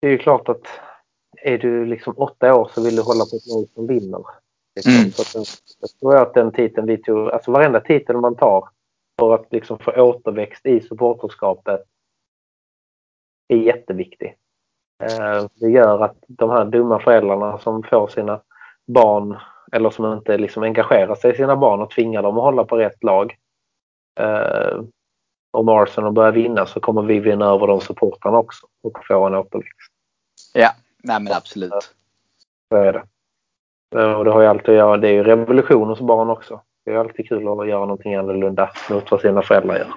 det är ju klart att är du liksom åtta år så vill du hålla på ett lag som vinner. Liksom. Mm. Så att, den- jag tror att den titeln vi tog, alltså varenda titel man tar för att liksom få återväxt i supporterskapet är jätteviktig. Eh, Det gör att de här dumma föräldrarna som får sina barn eller som inte liksom engagerar sig i sina barn och tvingar dem att hålla på rätt lag. Eh, Om Arsenal börjar vinna så kommer vi vinna över de supportrarna också och få en återväxt. Ja, nej men absolut. Så är det. Eh, Och det har ju alltid att göra, det är ju revolution hos barn också. Det är alltid kul att göra någonting annorlunda mot vad sina föräldrar gör.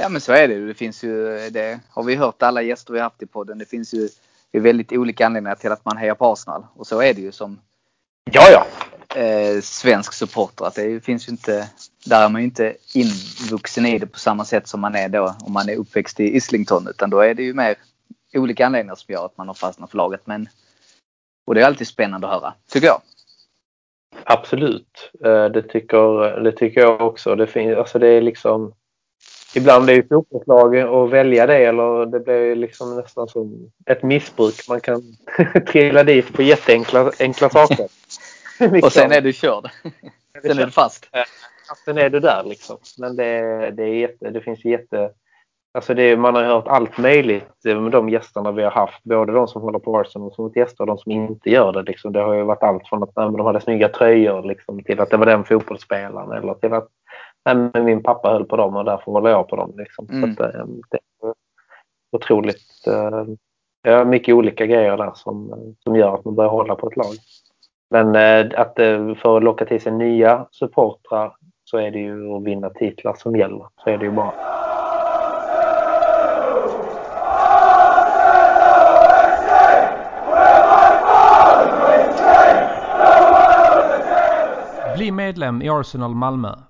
Ja men så är det ju. Det finns ju, det har vi hört alla gäster vi haft i podden. Det finns ju det väldigt olika anledningar till att man hejar på Arsenal. Och så är det ju som Ja, ja. eh, svensk supporter. Att det finns ju inte, där är man ju inte invuxen i det på samma sätt som man är då om man är uppväxt i Islington. Utan då är det ju mer olika anledningar som gör att man har fastnat för laget. Men, och det är alltid spännande att höra, tycker jag. Absolut. Eh, det tycker, det tycker jag också. Det, finns, alltså det är liksom ibland är ju fotbollslag att välja det eller det blir liksom nästan som ett missbruk. Man kan *laughs* trilla dit på jätteenkla enkla saker. liksom. *laughs* Och sen är du körd. sen är du fast. Sen är du där liksom. Men det, det, är jätte, det finns jätte... Alltså det, man har hört allt möjligt med de gästerna vi har haft. Både de som håller på Arsenal som gäster och de som inte gör det. Liksom. Det har ju varit allt från att de hade snygga tröjor liksom, till att det var den fotbollsspelaren eller till att nej, men min pappa höll på dem och därför håller jag på dem. Liksom. Mm. Så att, eh, det är otroligt eh, ja, mycket olika grejer där som, som gör att man börjar hålla på ett lag. Men eh, att för att locka till sig nya supportrar så är det ju att vinna titlar som gäller. Så är det ju bara. Bli medlem i Arsenal Malmö.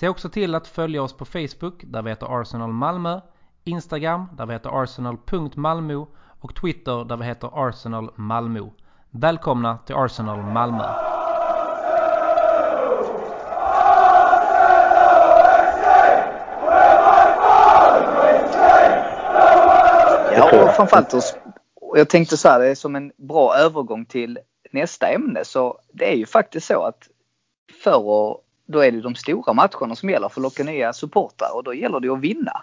Se också till att följa oss på Facebook där vi heter Arsenal Malmö, Instagram där vi heter arsenal.malmo och Twitter där vi heter Arsenal Malmö. Välkomna till Arsenal Malmö! Ja, och framförallt och jag tänkte så här, det är som en bra övergång till nästa ämne så det är ju faktiskt så att förr då är det de stora matcherna som gäller för att locka nya supportrar och då gäller det att vinna.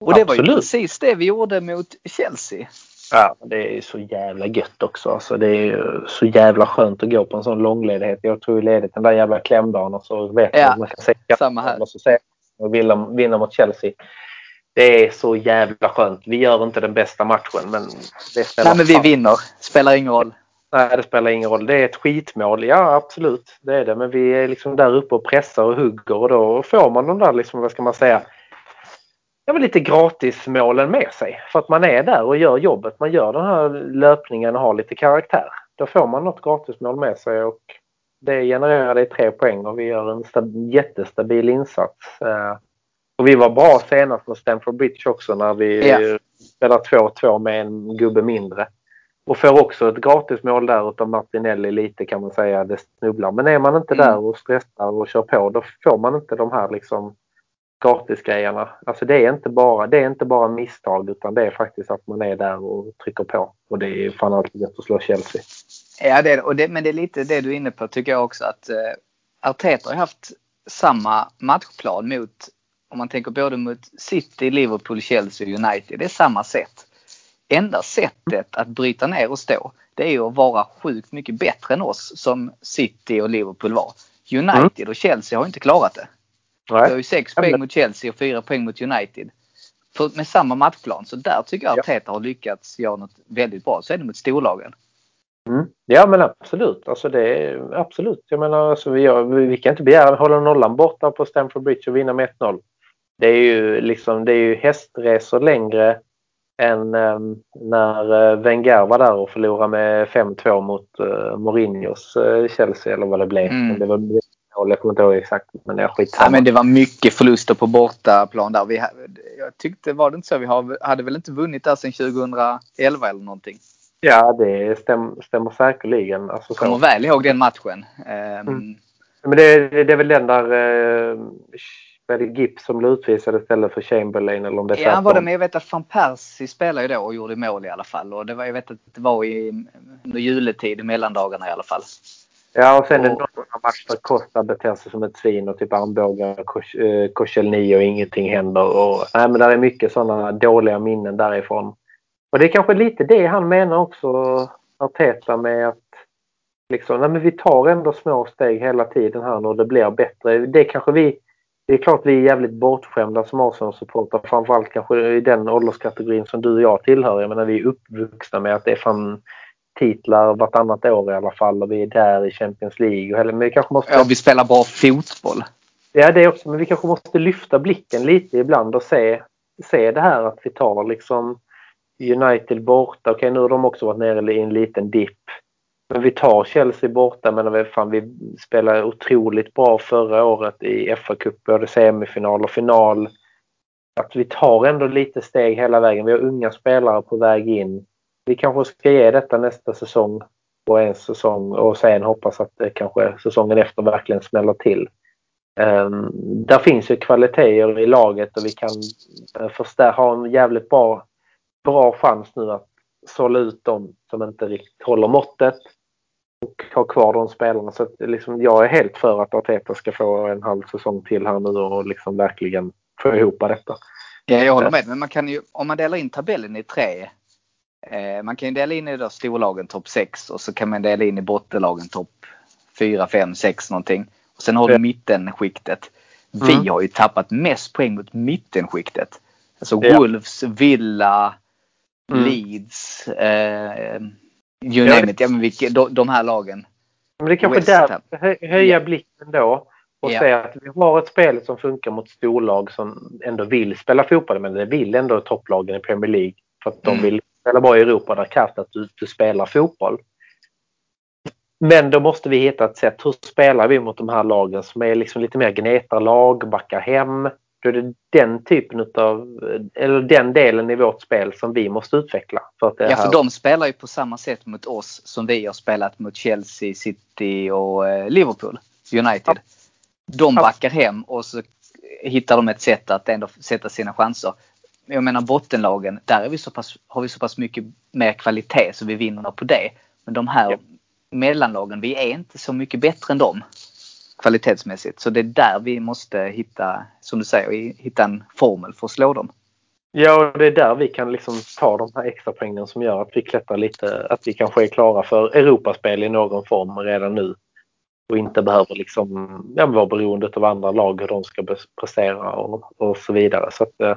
Och det Absolut. var ju precis det vi gjorde mot Chelsea. Ja, det är så jävla gött också. Alltså, det är så jävla skönt att gå på en sån långledighet. Jag tror ledigt den där jävla klämdagen och så vet ja, att man kan säga samma här. och så säga och vinna mot Chelsea. Det är så jävla skönt. Vi gör inte den bästa matchen men det Nej men vi vinner. Spelar ingen roll. Nej, det spelar ingen roll. Det är ett skitmål. Ja, absolut. Det är det. Men vi är liksom där uppe och pressar och hugger och då får man de där, liksom, vad ska man säga, ja, men lite gratismålen med sig. För att man är där och gör jobbet. Man gör den här löpningen och har lite karaktär. Då får man något gratismål med sig och det genererar dig tre poäng och vi gör en jättestabil insats. Eh, och vi var bra senast på Stamford Bridge också när vi yeah. spelade 2-2 med en gubbe mindre. Och får också ett gratismål där utav Martinelli lite kan man säga. Det snubblar. Men är man inte mm. där och stressar och kör på då får man inte de här liksom gratisgrejerna. Alltså det är inte bara, det är inte bara misstag utan det är faktiskt att man är där och trycker på. Och det är fan alltid lätt att slå Chelsea. Ja, det, och det, men det är lite det du är inne på tycker jag också att eh, Arteta har haft samma matchplan mot, om man tänker både mot City, Liverpool, Chelsea och United. Det är samma sätt enda sättet att bryta ner och stå det är ju att vara sjukt mycket bättre än oss som City och Liverpool var. United och Chelsea har inte klarat det. Nej. Vi har ju 6 poäng mot Chelsea och 4 poäng mot United. För, med samma matchplan. Så där tycker jag att ja. Arteta har lyckats göra något väldigt bra. Så är det mot storlagen. Mm. Ja men absolut. Alltså det är, absolut. Jag menar, alltså vi, gör, vi kan inte begära att hålla nollan borta på Stamford Bridge och vinna med 1-0. Det är ju liksom, det är ju hästresor längre än um, när uh, Wenger var där och förlorade med 5-2 mot uh, Mourinhos uh, Chelsea eller vad det blev. Mm. Det var jag kommer inte ihåg exakt men det är skitsamma. Ja, men det var mycket förluster på bortaplan där. Vi, jag tyckte, var det inte så? Vi hade väl inte vunnit där sedan 2011 eller någonting? Ja, det stäm, stämmer säkerligen. Alltså, kommer väl ihåg den matchen. Um, mm. Men det, det, är väl den där är det Gibbs som blev utvisad istället för Chamberlain eller om det är Ja, var det, men jag vet att van Persie spelade ju då och gjorde mål i alla fall. Och det var, jag vet att det var i, juletid, i mellandagarna i alla fall. Ja, och sen och, är det någon match där Costa beter sig som ett svin och typ armbågar eh, Koscielny och ingenting händer. Och, nej, men det är mycket sådana dåliga minnen därifrån. Och det är kanske lite det han menar också, Arteta, med att liksom, nej, men vi tar ändå små steg hela tiden här och det blir bättre. Det kanske vi det är klart vi är jävligt bortskämda som Arsenal-supportrar. Framförallt kanske i den ålderskategorin som du och jag tillhör. Jag menar vi är uppvuxna med att det är fan titlar vartannat år i alla fall och vi är där i Champions League. Men vi kanske måste... Ja, vi spelar bra fotboll. Ja, det också. Men vi kanske måste lyfta blicken lite ibland och se, se det här att vi tar liksom United borta. Okej, nu har de också varit nere i en liten dipp. Men vi tar Chelsea borta, men fan, vi spelade otroligt bra förra året i FA-cup, både semifinal och final. Att vi tar ändå lite steg hela vägen. Vi har unga spelare på väg in. Vi kanske ska ge detta nästa säsong och en säsong och sen hoppas att det kanske säsongen efter verkligen smäller till. Um, där finns ju kvaliteter i laget och vi kan uh, ha en jävligt bra, bra chans nu att sålla ut dem som inte riktigt håller måttet och ha kvar de spelarna. Så att, liksom, jag är helt för att Arteta ska få en halv säsong till här nu och liksom verkligen få ihop detta. Ja, jag håller med. Men man kan ju, om man delar in tabellen i tre. Eh, man kan ju dela in i då storlagen topp 6 och så kan man dela in i bottenlagen topp 4, 5, 6 någonting. Och sen har du mittenskiktet. Vi mm. har ju tappat mest poäng mot mittenskiktet. Alltså ja. Wolves, Villa, mm. Leeds, eh, you name it. Ja, men vilka, de, de här lagen. Men det är kanske där, höja blicken då och ja. säga att vi har ett spel som funkar mot storlag som ändå vill spela fotboll men det vill ändå topplagen i Premier League för att de mm. vill spela bra i Europa där krävs att du, du spelar fotboll. Men då måste vi hitta ett sätt. Hur spelar vi mot de här lagen som är liksom lite mer gnetarlag, backar hem? Då är det den typen av, eller den delen i vårt spel som vi måste utveckla. För ja, för de spelar ju på samma sätt mot oss som vi har spelat mot Chelsea, City och eh, Liverpool, United. Ja. De backar hem och så hittar de ett sätt att ändå sätta sina chanser. Jag menar bottenlagen, där är vi pass, har vi så pass mycket mer kvalitet så vi vinner på det. Men de här ja. mellanlagen, vi är inte så mycket bättre än dem kvalitetsmässigt. Så det är där vi måste hitta, som du säger, hitta en formel för att slå dem. Ja, och det är där vi kan liksom ta de här extra poängen som gör att vi klättrar lite, att vi kanske är klara för Europaspel i någon form redan nu och inte behöver liksom, ja, vara beroende av andra lag hur de ska prestera och, och så vidare. Så att, eh,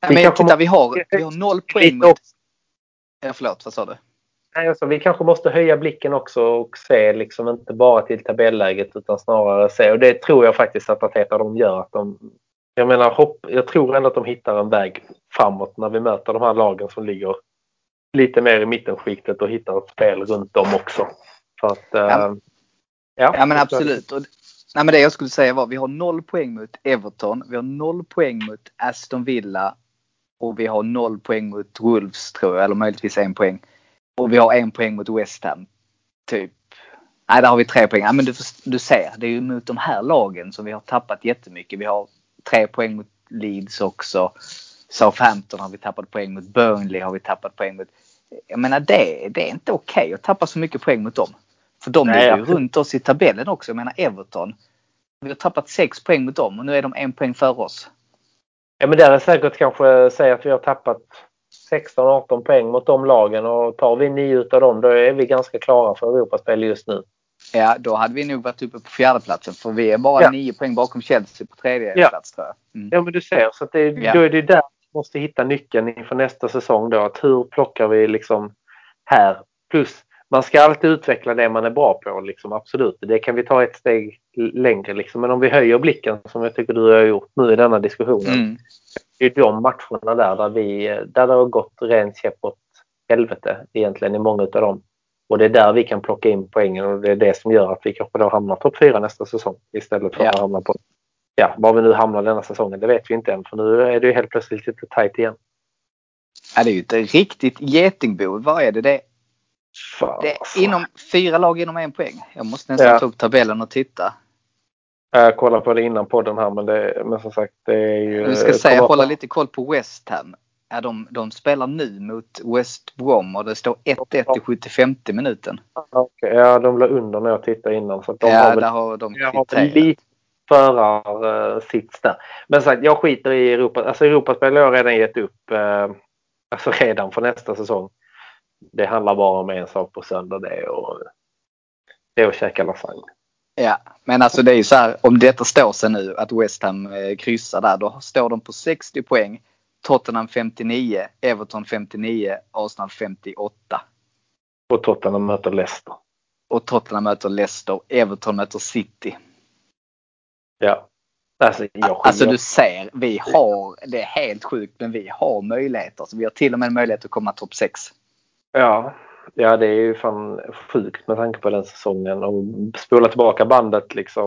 ja, men titta, vi har, vi har noll poäng mot... Ja, förlåt, vad sa du? Nej, alltså, vi kanske måste höja blicken också och se liksom inte bara till tabelläget utan snarare se, och det tror jag faktiskt att Ateta de gör. Att de, jag menar, hopp, jag tror ändå att de hittar en väg framåt när vi möter de här lagen som ligger lite mer i mittenskiktet och hittar ett spel runt dem också. För att, ja. Eh, Ja, ja men absolut. Och, nej, men det jag skulle säga var vi har noll poäng mot Everton. Vi har noll poäng mot Aston Villa. Och vi har noll poäng mot Wolves tror jag, eller möjligtvis en poäng. Och vi har en poäng mot West Ham. Typ. Nej, där har vi tre poäng. Ja, men du, du ser, det är ju mot de här lagen som vi har tappat jättemycket. Vi har tre poäng mot Leeds också. Southampton har vi tappat poäng mot. Burnley har vi tappat poäng mot. Jag menar det, det är inte okej okay att tappa så mycket poäng mot dem. För de Nej, ligger ju runt oss i tabellen också. Jag menar Everton. Vi har tappat 6 poäng mot dem och nu är de en poäng före oss. Ja men där är säkert kanske säga att vi har tappat 16-18 poäng mot de lagen och tar vi 9 utav dem då är vi ganska klara för Europaspel just nu. Ja, då hade vi nog varit uppe på fjärdeplatsen för vi är bara ja. 9 poäng bakom Chelsea på tredje ja. plats tror jag. Mm. Ja men du ser, så det, ja. då är det där vi måste hitta nyckeln inför nästa säsong då. Att hur plockar vi liksom här plus man ska alltid utveckla det man är bra på, liksom, absolut. Det kan vi ta ett steg längre. Liksom. Men om vi höjer blicken, som jag tycker du har gjort nu i denna diskussionen. Mm. Det är de matcherna där, där, vi, där det har gått rent käpp åt helvete egentligen i många av dem. Och det är där vi kan plocka in poängen och det är det som gör att vi kanske då hamnar topp fyra nästa säsong istället för ja. att hamna på, ja, var vi nu hamnar denna säsongen, det vet vi inte än för nu är det ju helt plötsligt lite tajt igen. Ja, det är ju ett riktigt getingbo. Vad är det? Det Fan, det är inom fyra lag inom en poäng. Jag måste nästan ja. ta upp tabellen och titta. Jag kollade på det innan podden här men, det, men som sagt det är ju... Du ska säga, jag håller lite koll på West Ham. Ja, de, de spelar nu mot West Brom och det står 1-1 i 75 minuten. Okay, ja, de låg under när jag tittade innan. Så de ja, har väl, där har de kvitterat. lite förarsits där. Men sagt, jag skiter i Europa. Alltså Europaspel har jag redan gett upp. Eh, alltså redan för nästa säsong det handlar bara om en sak på söndag. Det är att, det är att käka lasagne. Ja, men alltså det är ju så här om detta står sig nu att West Ham eh, kryssar där. Då står de på 60 poäng. Tottenham 59, Everton 59, Arsenal 58. Och Tottenham möter Leicester. Och Tottenham möter Leicester. Everton möter City. Ja. Alltså, Alltså du ser, vi har, det är helt sjukt, men vi har möjligheter. Så vi har till och med möjlighet att komma topp 6. ja, ja, det är ju fan sjukt med tanke på den säsongen. Och spola tillbaka bandet liksom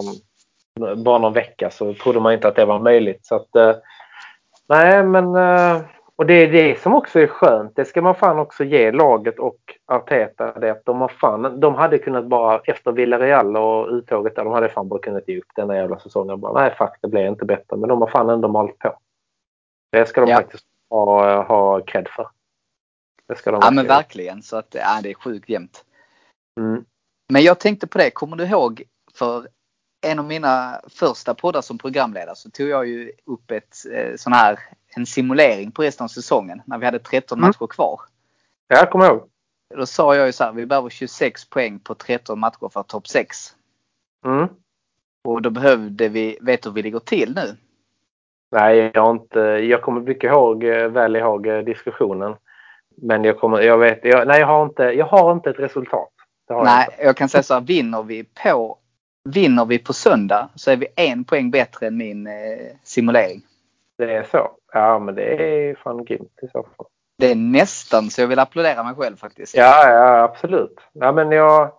bara någon vecka så trodde man inte att det var möjligt. Så att, eh, nej, men eh, och det är det som också är skönt. Det ska man fan också ge laget och Arteta. Det att de, har fan, de hade kunnat bara efter Villarreal och uttåget där, de hade fan bara kunnat ge upp den där jävla säsongen. Bara, nej, fuck, det blev inte bättre. Men de har fan ändå malt på. Det ska de Ja. faktiskt ha, ha cred för. Det ska de Ja men verkligen. Så att ja, det är sjukt jämnt. Mm. Men jag tänkte på det, kommer du ihåg för en av mina första poddar som programledare så tog jag ju upp ett eh, sån här, en simulering på resten av säsongen när vi hade 13 Mm. matcher kvar. Ja, jag kommer ihåg. Då sa jag ju så här, vi behöver 26 poäng på 13 matcher för topp 6. Mm. Och då behövde vi, vet du hur vi ligger till nu? Nej, jag har inte. Jag kommer mycket ihåg, eh, väl ihåg eh, diskussionen. Men jag kommer, jag vet, jag, nej jag har inte, jag har inte ett resultat. Jag Nej, inte. jag kan säga så här, vinner vi på, vinner vi på söndag så är vi en poäng bättre än min eh, simulering. Det är så. Ja, men det är fan grymt i så fall. Det är nästan så jag vill applådera mig själv faktiskt. Ja, ja absolut. Ja, men jag,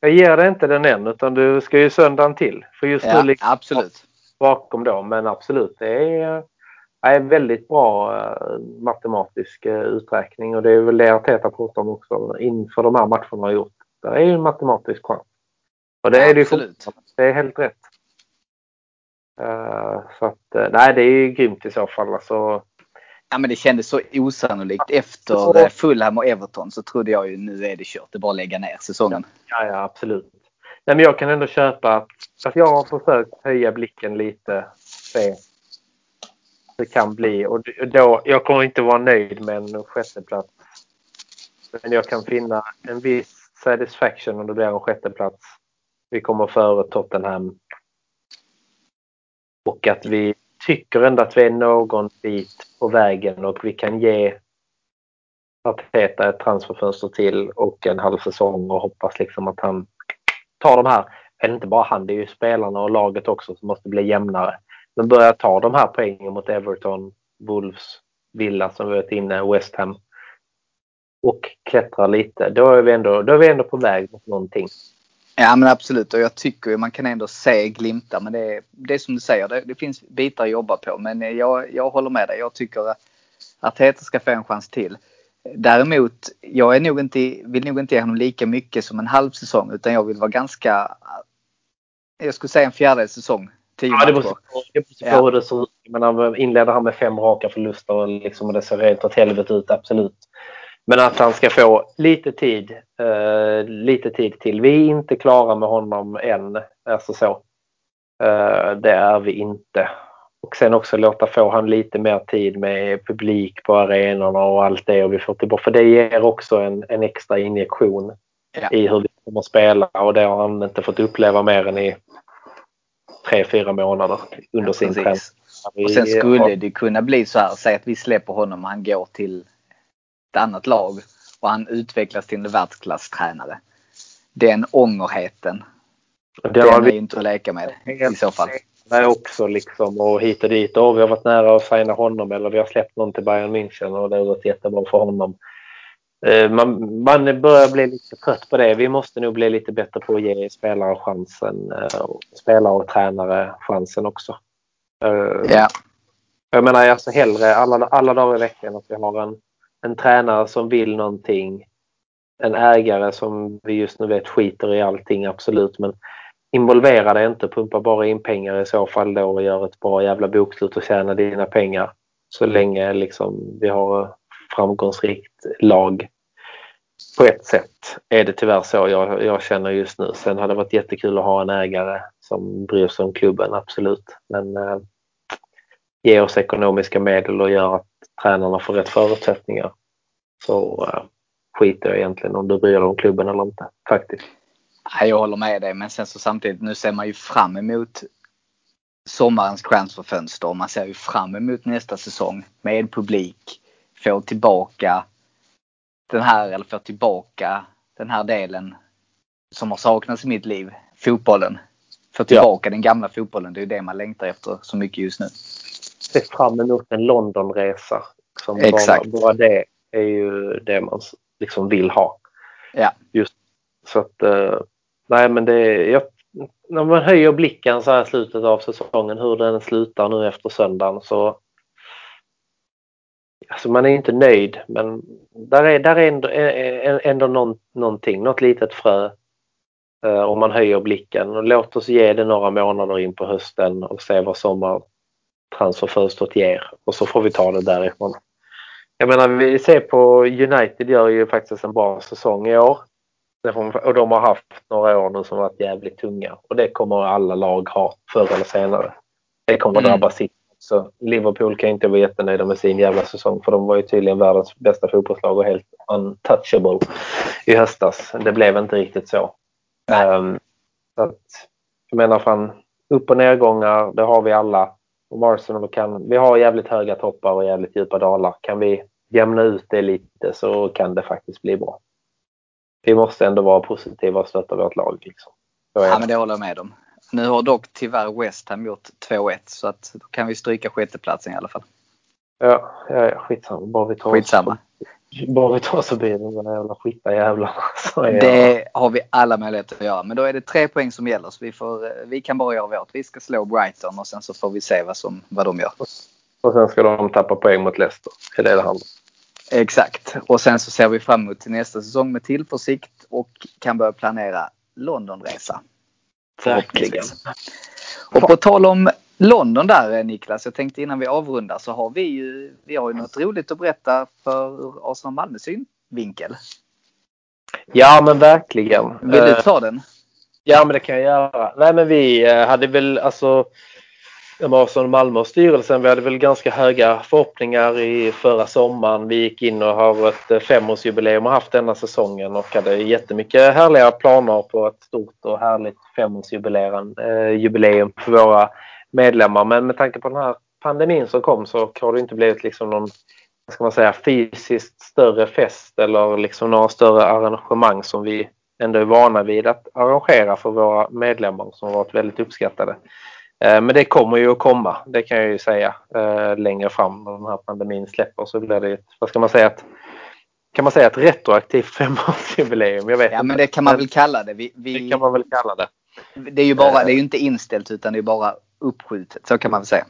jag ger dig inte den än utan du ska ju söndagen till. För just Ja, nu ligger jag absolut. bakom då. Men absolut, det är, är en väldigt bra eh, matematisk eh, uträkning och det är väl det Arteta pratar om också inför de här matcherna har gjort. Det är ju en matematisk chans. Och det är det ju. Det är helt rätt. Eh, så att, nej det är ju grymt i så fall. Alltså, Ja men det kändes så osannolikt. Efter Så- Fulham och Everton så trodde jag ju nu är det kört. Det är bara att lägga ner säsongen. Ja, ja absolut. Nej, men jag kan ändå köpa att, att jag har försökt höja blicken lite. Se det kan bli. Och då, jag kommer inte vara nöjd med en sjätteplats. Men jag kan finna en viss satisfaction om det blir en sjätteplats. Vi kommer före Tottenham. Och att vi tycker ändå att vi är någon bit på vägen och vi kan ge Arteta ett transferfönster till och en halv säsong och hoppas liksom att han tar de här, eller inte bara han, det är ju spelarna och laget också som måste bli jämnare. Men börjar ta de här poängen mot Everton, Wolves, Villa som vi varit inne, West Ham. Och klättra lite. Då är vi ändå, då är vi ändå på väg mot någonting. Ja men absolut och jag tycker ju man kan ändå se glimtar men det är, det är som du säger, det, det finns bitar att jobba på. Men jag, jag håller med dig. Jag tycker att Arteta ska få en chans till. Däremot, jag är nog inte, vill nog inte ge honom lika mycket som en halv säsong utan jag vill vara ganska, jag skulle säga en fjärdedels säsong. Tio Ja, det beror på, det beror på Ja. hur det ser ut. Men han inleder han med fem raka förluster och, liksom, och det ser rent åt helvete ut, absolut. Men att han ska få lite tid, eh, lite tid till. Vi är inte klara med honom än. Alltså så. Eh, det är vi inte. Och sen också låta få han lite mer tid med publik på arenorna och allt det. Och vi får tillbaka, för det ger också en, en extra injektion Ja. i hur vi kommer att spela. Och det har han inte fått uppleva mer än i tre, fyra månader under sin Precis. träning. Och sen skulle det kunna bli så här, säg att vi släpper honom och han går till ett annat lag och han utvecklas till en världsklasstränare. Den ångerheten, det den är ju inte att leka med i så fall. Nej, också liksom och hit och dit. Och vi har varit nära att signa honom eller vi har släppt någon till Bayern München och det har gått jättebra för honom. Eh, Man, man börjar bli lite trött på det. Vi måste nog bli lite bättre på att ge spelare chansen. eh, Spelare och tränare chansen också. Eh, Ja, Jag menar alltså hellre alla, alla dagar i veckan att vi har en, en tränare som vill någonting. En ägare som vi just nu vet skiter i allting, absolut. Men involvera dig inte, pumpa bara in pengar i så fall då och gör ett bra jävla bokslut och tjäna dina pengar. Så länge liksom vi har framgångsrikt lag. På ett sätt är det tyvärr så jag, jag känner just nu. Sen hade det varit jättekul att ha en ägare som bryr sig om klubben, absolut. Men eh, ge oss ekonomiska medel och gör att tränarna får rätt förutsättningar. Så eh, skiter jag egentligen om du bryr dig om klubben eller inte. Faktiskt. Jag håller med dig. Men sen så samtidigt, nu ser man ju fram emot sommarens transferfönster. Man ser ju fram emot nästa säsong med publik. Få tillbaka den här, eller få tillbaka den här delen som har saknats i mitt liv. Fotbollen. få tillbaka den gamla fotbollen. Det är ju det man längtar efter så mycket just nu. Se fram emot en Londonresa. Som Exakt. Bara, bara det är ju det man liksom vill ha. Ja. Just så att, eh, nej men det är, jag, när man höjer blicken så här i slutet av säsongen, hur den slutar nu efter söndagen så Alltså man är inte nöjd men där är, där är ändå, ändå någon, någonting, något litet frö. Eh, om man höjer blicken och låt oss ge det några månader in på hösten och se vad sommartransferfönstret ger och så får vi ta det därifrån. Jag menar vi ser på United gör ju faktiskt en bra säsong i år. Och de har haft några år nu som varit jävligt tunga och det kommer alla lag ha förr eller senare. Det kommer Mm. drabba City så Liverpool kan inte vara jättenöjda med sin jävla säsong för de var ju tydligen världens bästa fotbollslag och helt untouchable i höstas. Det blev inte riktigt så. Um, så att, jag menar fan, upp och nedgångar, det har vi alla. Och Arsenal kan, vi har jävligt höga toppar och jävligt djupa dalar. Kan vi jämna ut det lite så kan det faktiskt bli bra. Vi måste ändå vara positiva och stötta vårt lag. Liksom. Ja, men det håller jag med om. Nu har dock tyvärr West Ham gjort 2-1 så att då kan vi stryka sjätteplatsen i alla fall. Ja, ja, ja, skitsamma. Bara vi tar oss- Skitsamma. Bara vi tar oss förbi de där jävla skita jävlarna. *laughs* Det har vi alla möjligheter att göra. Men då är det tre poäng som gäller så vi, får, vi kan bara göra vårt. Vi ska slå Brighton och sen så får vi se vad, som, vad de gör. Och sen ska de tappa poäng mot Leicester. Det är det det handlar om. Exakt. Och sen så ser vi fram emot till nästa säsong med tillförsikt och kan börja planera Londonresa. Förhoppningsvis. Och på tal om London där Niklas, jag tänkte innan vi avrundar så har vi ju, vi har ju något roligt att berätta för Arsenal Malmö synvinkel. Ja men verkligen. Vill du Eh, ta den? Ja men det kan jag göra. Nej men vi eh, hade väl alltså Emerson Malmö och styrelsen, vi hade väl ganska höga förhoppningar i förra sommaren. Vi gick in och har ett eh, femårsjubileum och haft denna säsongen och hade jättemycket härliga planer på ett stort och härligt femårsjubileum eh, för våra medlemmar. Men med tanke på den här pandemin som kom så har det inte blivit liksom någon ska man säga, fysiskt större fest eller liksom några större arrangemang som vi ändå är vana vid att arrangera för våra medlemmar som har varit väldigt uppskattade. Eh, Men det kommer ju att komma, det kan jag ju säga eh, längre fram när den här pandemin släpper så blir det vad ska man säga, ett, kan man säga ett retroaktivt *laughs* femårsjubileum? Jag vet Ja inte. men det kan man väl kalla det. Vi, det vi, kan man väl kalla det. det är ju bara, det är ju inte inställt utan det är bara uppskjutet. Så kan man väl säga.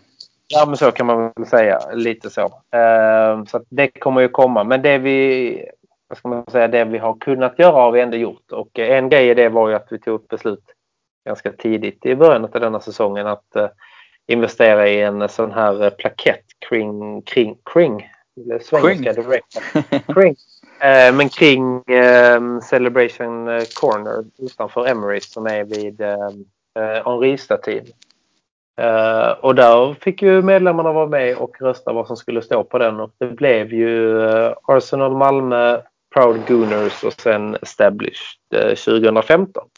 Ja, men så kan man väl säga. Lite så. Eh, så att det kommer ju komma. Men det vi, vad ska man säga, det vi har kunnat göra har vi ändå gjort. Och eh, en grej i det var ju att vi tog ett beslut ganska tidigt i början av denna säsongen att eh, investera i en sån här eh, plakett kring, kring, kring, eller svenska direkt. *laughs* kring. Eh, men kring eh, Celebration eh, Corner utanför Emirates som är vid eh, eh, Henri-statyn. Eh, och där fick ju medlemmarna vara med och rösta vad som skulle stå på den och det blev ju eh, Arsenal Malmö, Proud Gooners och sen Established eh, 2015.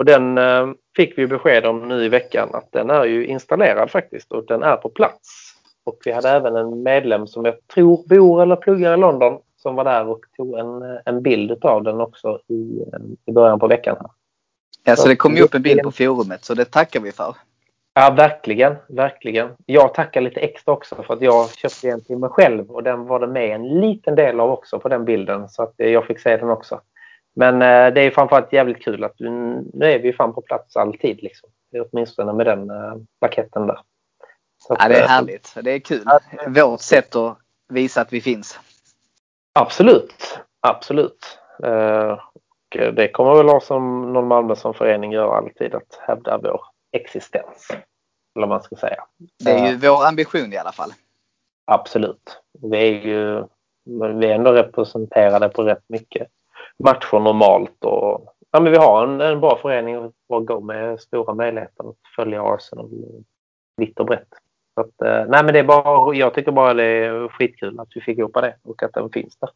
Och den eh, fick vi besked om nu i veckan att den är ju installerad faktiskt och den är på plats. Och vi hade även en medlem som jag tror bor eller pluggar i London som var där och tog en, eh, en bild av den också i, eh, i början på veckan. Här. Ja, så det kom ju upp en bild på forumet så det tackar vi för. Ja, verkligen, verkligen. Jag tackar lite extra också för att jag köpte en till mig själv och den var det med en liten del av också på den bilden så att jag fick se den också. Men eh, det är framförallt jävligt kul att nu är vi fan på plats alltid liksom. Åtminstone med den eh, plaketten där. Så Ja, det är eh, härligt. Det är kul. Vårt sätt att visa att vi finns. Absolut, absolut. Eh, och eh, det kommer väl ha som någon Malmö som förening gör alltid att hävda vår existens. Eller vad man ska säga. Det är ju vår ambition i alla fall. Absolut. Vi är ju vi är ändå representerade på rätt mycket matcher normalt. Och, ja, men vi har en, en bra förening och gå med stora möjligheter att följa Arsenal vitt och brett. Så att, eh, nej, men det är bara, jag tycker bara det är skitkul att vi fick ihop det och att den finns där.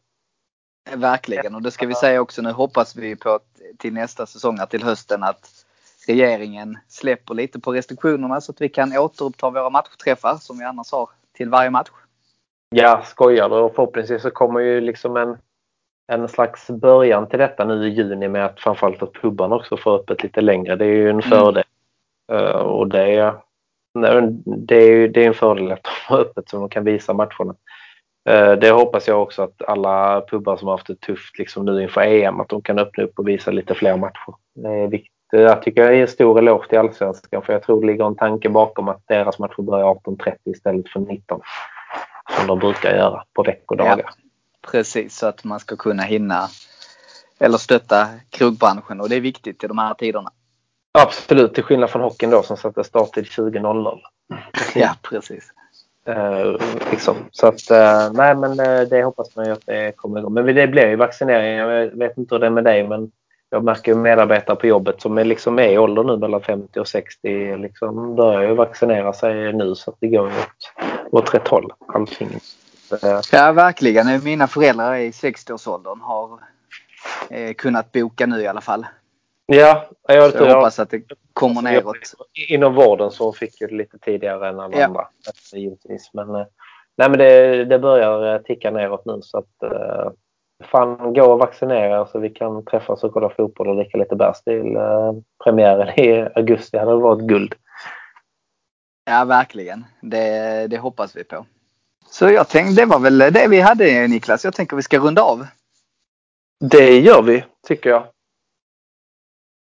Verkligen. Och det ska vi säga också. Nu hoppas vi på att till nästa säsong, till hösten, att regeringen släpper lite på restriktionerna så att vi kan återuppta våra matchträffar som vi annars har till varje match. Ja, skojar du? Och förhoppningsvis så kommer ju liksom en, en slags början till detta nu i juni med att framförallt att pubbarna också får öppet lite längre. Det är ju en fördel. Uh, och det, det, är det är en fördel att de har öppet så de kan visa matcherna. Uh, det hoppas jag också att alla pubbar som har haft det tufft liksom nu inför EM att de kan öppna upp och visa lite fler matcher. Det är viktigt. Jag tycker jag är en stor eloge till Allsvenskan för jag tror det ligger en tanke bakom att deras matcher börjar 18.30 istället för 19 som de brukar göra på veckodagar. Ja, precis, så att man ska kunna hinna eller stötta krogbranschen och det är viktigt i de här tiderna. Absolut, till skillnad från hockeyn då som satte starttid 20.00. *laughs* Ja, precis. Uh, liksom. Så att, uh, nej men uh, det hoppas man ju att det kommer igång. Men det blir ju vaccinering. Jag vet inte hur det är med dig men jag märker ju medarbetare på jobbet som är liksom är i ålder nu mellan 50 och 60 liksom börjar ju vaccinera sig nu så att det går åt, åt rätt håll. Allting. Ja verkligen. Mina föräldrar i 60-årsåldern har eh, kunnat boka nu i alla fall. Ja, jag, så jag hoppas att det kommer neråt. Inom vården så fick jag det lite tidigare än alla ja. andra. Givetvis. Men, eh, nej, men det, det börjar eh, ticka neråt nu så att uh, fan gå och vaccinera så vi kan träffas och kolla fotboll och dricka lite bärs till uh, premiären i augusti. Det hade varit guld. Ja, verkligen. Det, det hoppas vi på. Så jag tänkte, det var väl det vi hade Niklas. Jag tänker vi ska runda av. Det gör vi, tycker jag.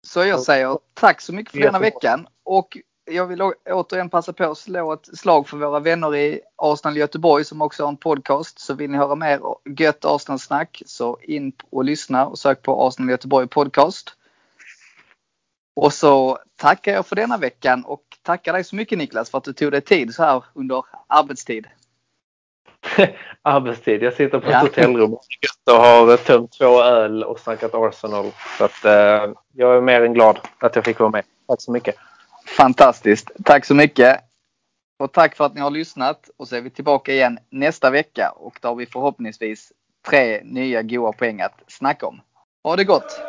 Så jag säger tack så mycket för denna veckan. Och jag vill återigen passa på att slå ett slag för våra vänner i Arsenal Göteborg som också har en podcast. Så vill ni höra mer gött Arsenal-snack så in och lyssna och sök på Arsenal Göteborg podcast. Och så tackar jag för denna veckan och tackar dig så mycket Niklas för att du tog dig tid så här under arbetstid. *laughs* arbetstid. Jag sitter på ett ja. hotellrum och har tömt två öl och snackat Arsenal. Så att, eh, jag är mer än glad att jag fick vara med. Tack så mycket. Fantastiskt. Tack så mycket. Och tack för att ni har lyssnat. Och så är vi tillbaka igen nästa vecka och då har vi förhoppningsvis tre nya goa poäng att snacka om. Ha det gott!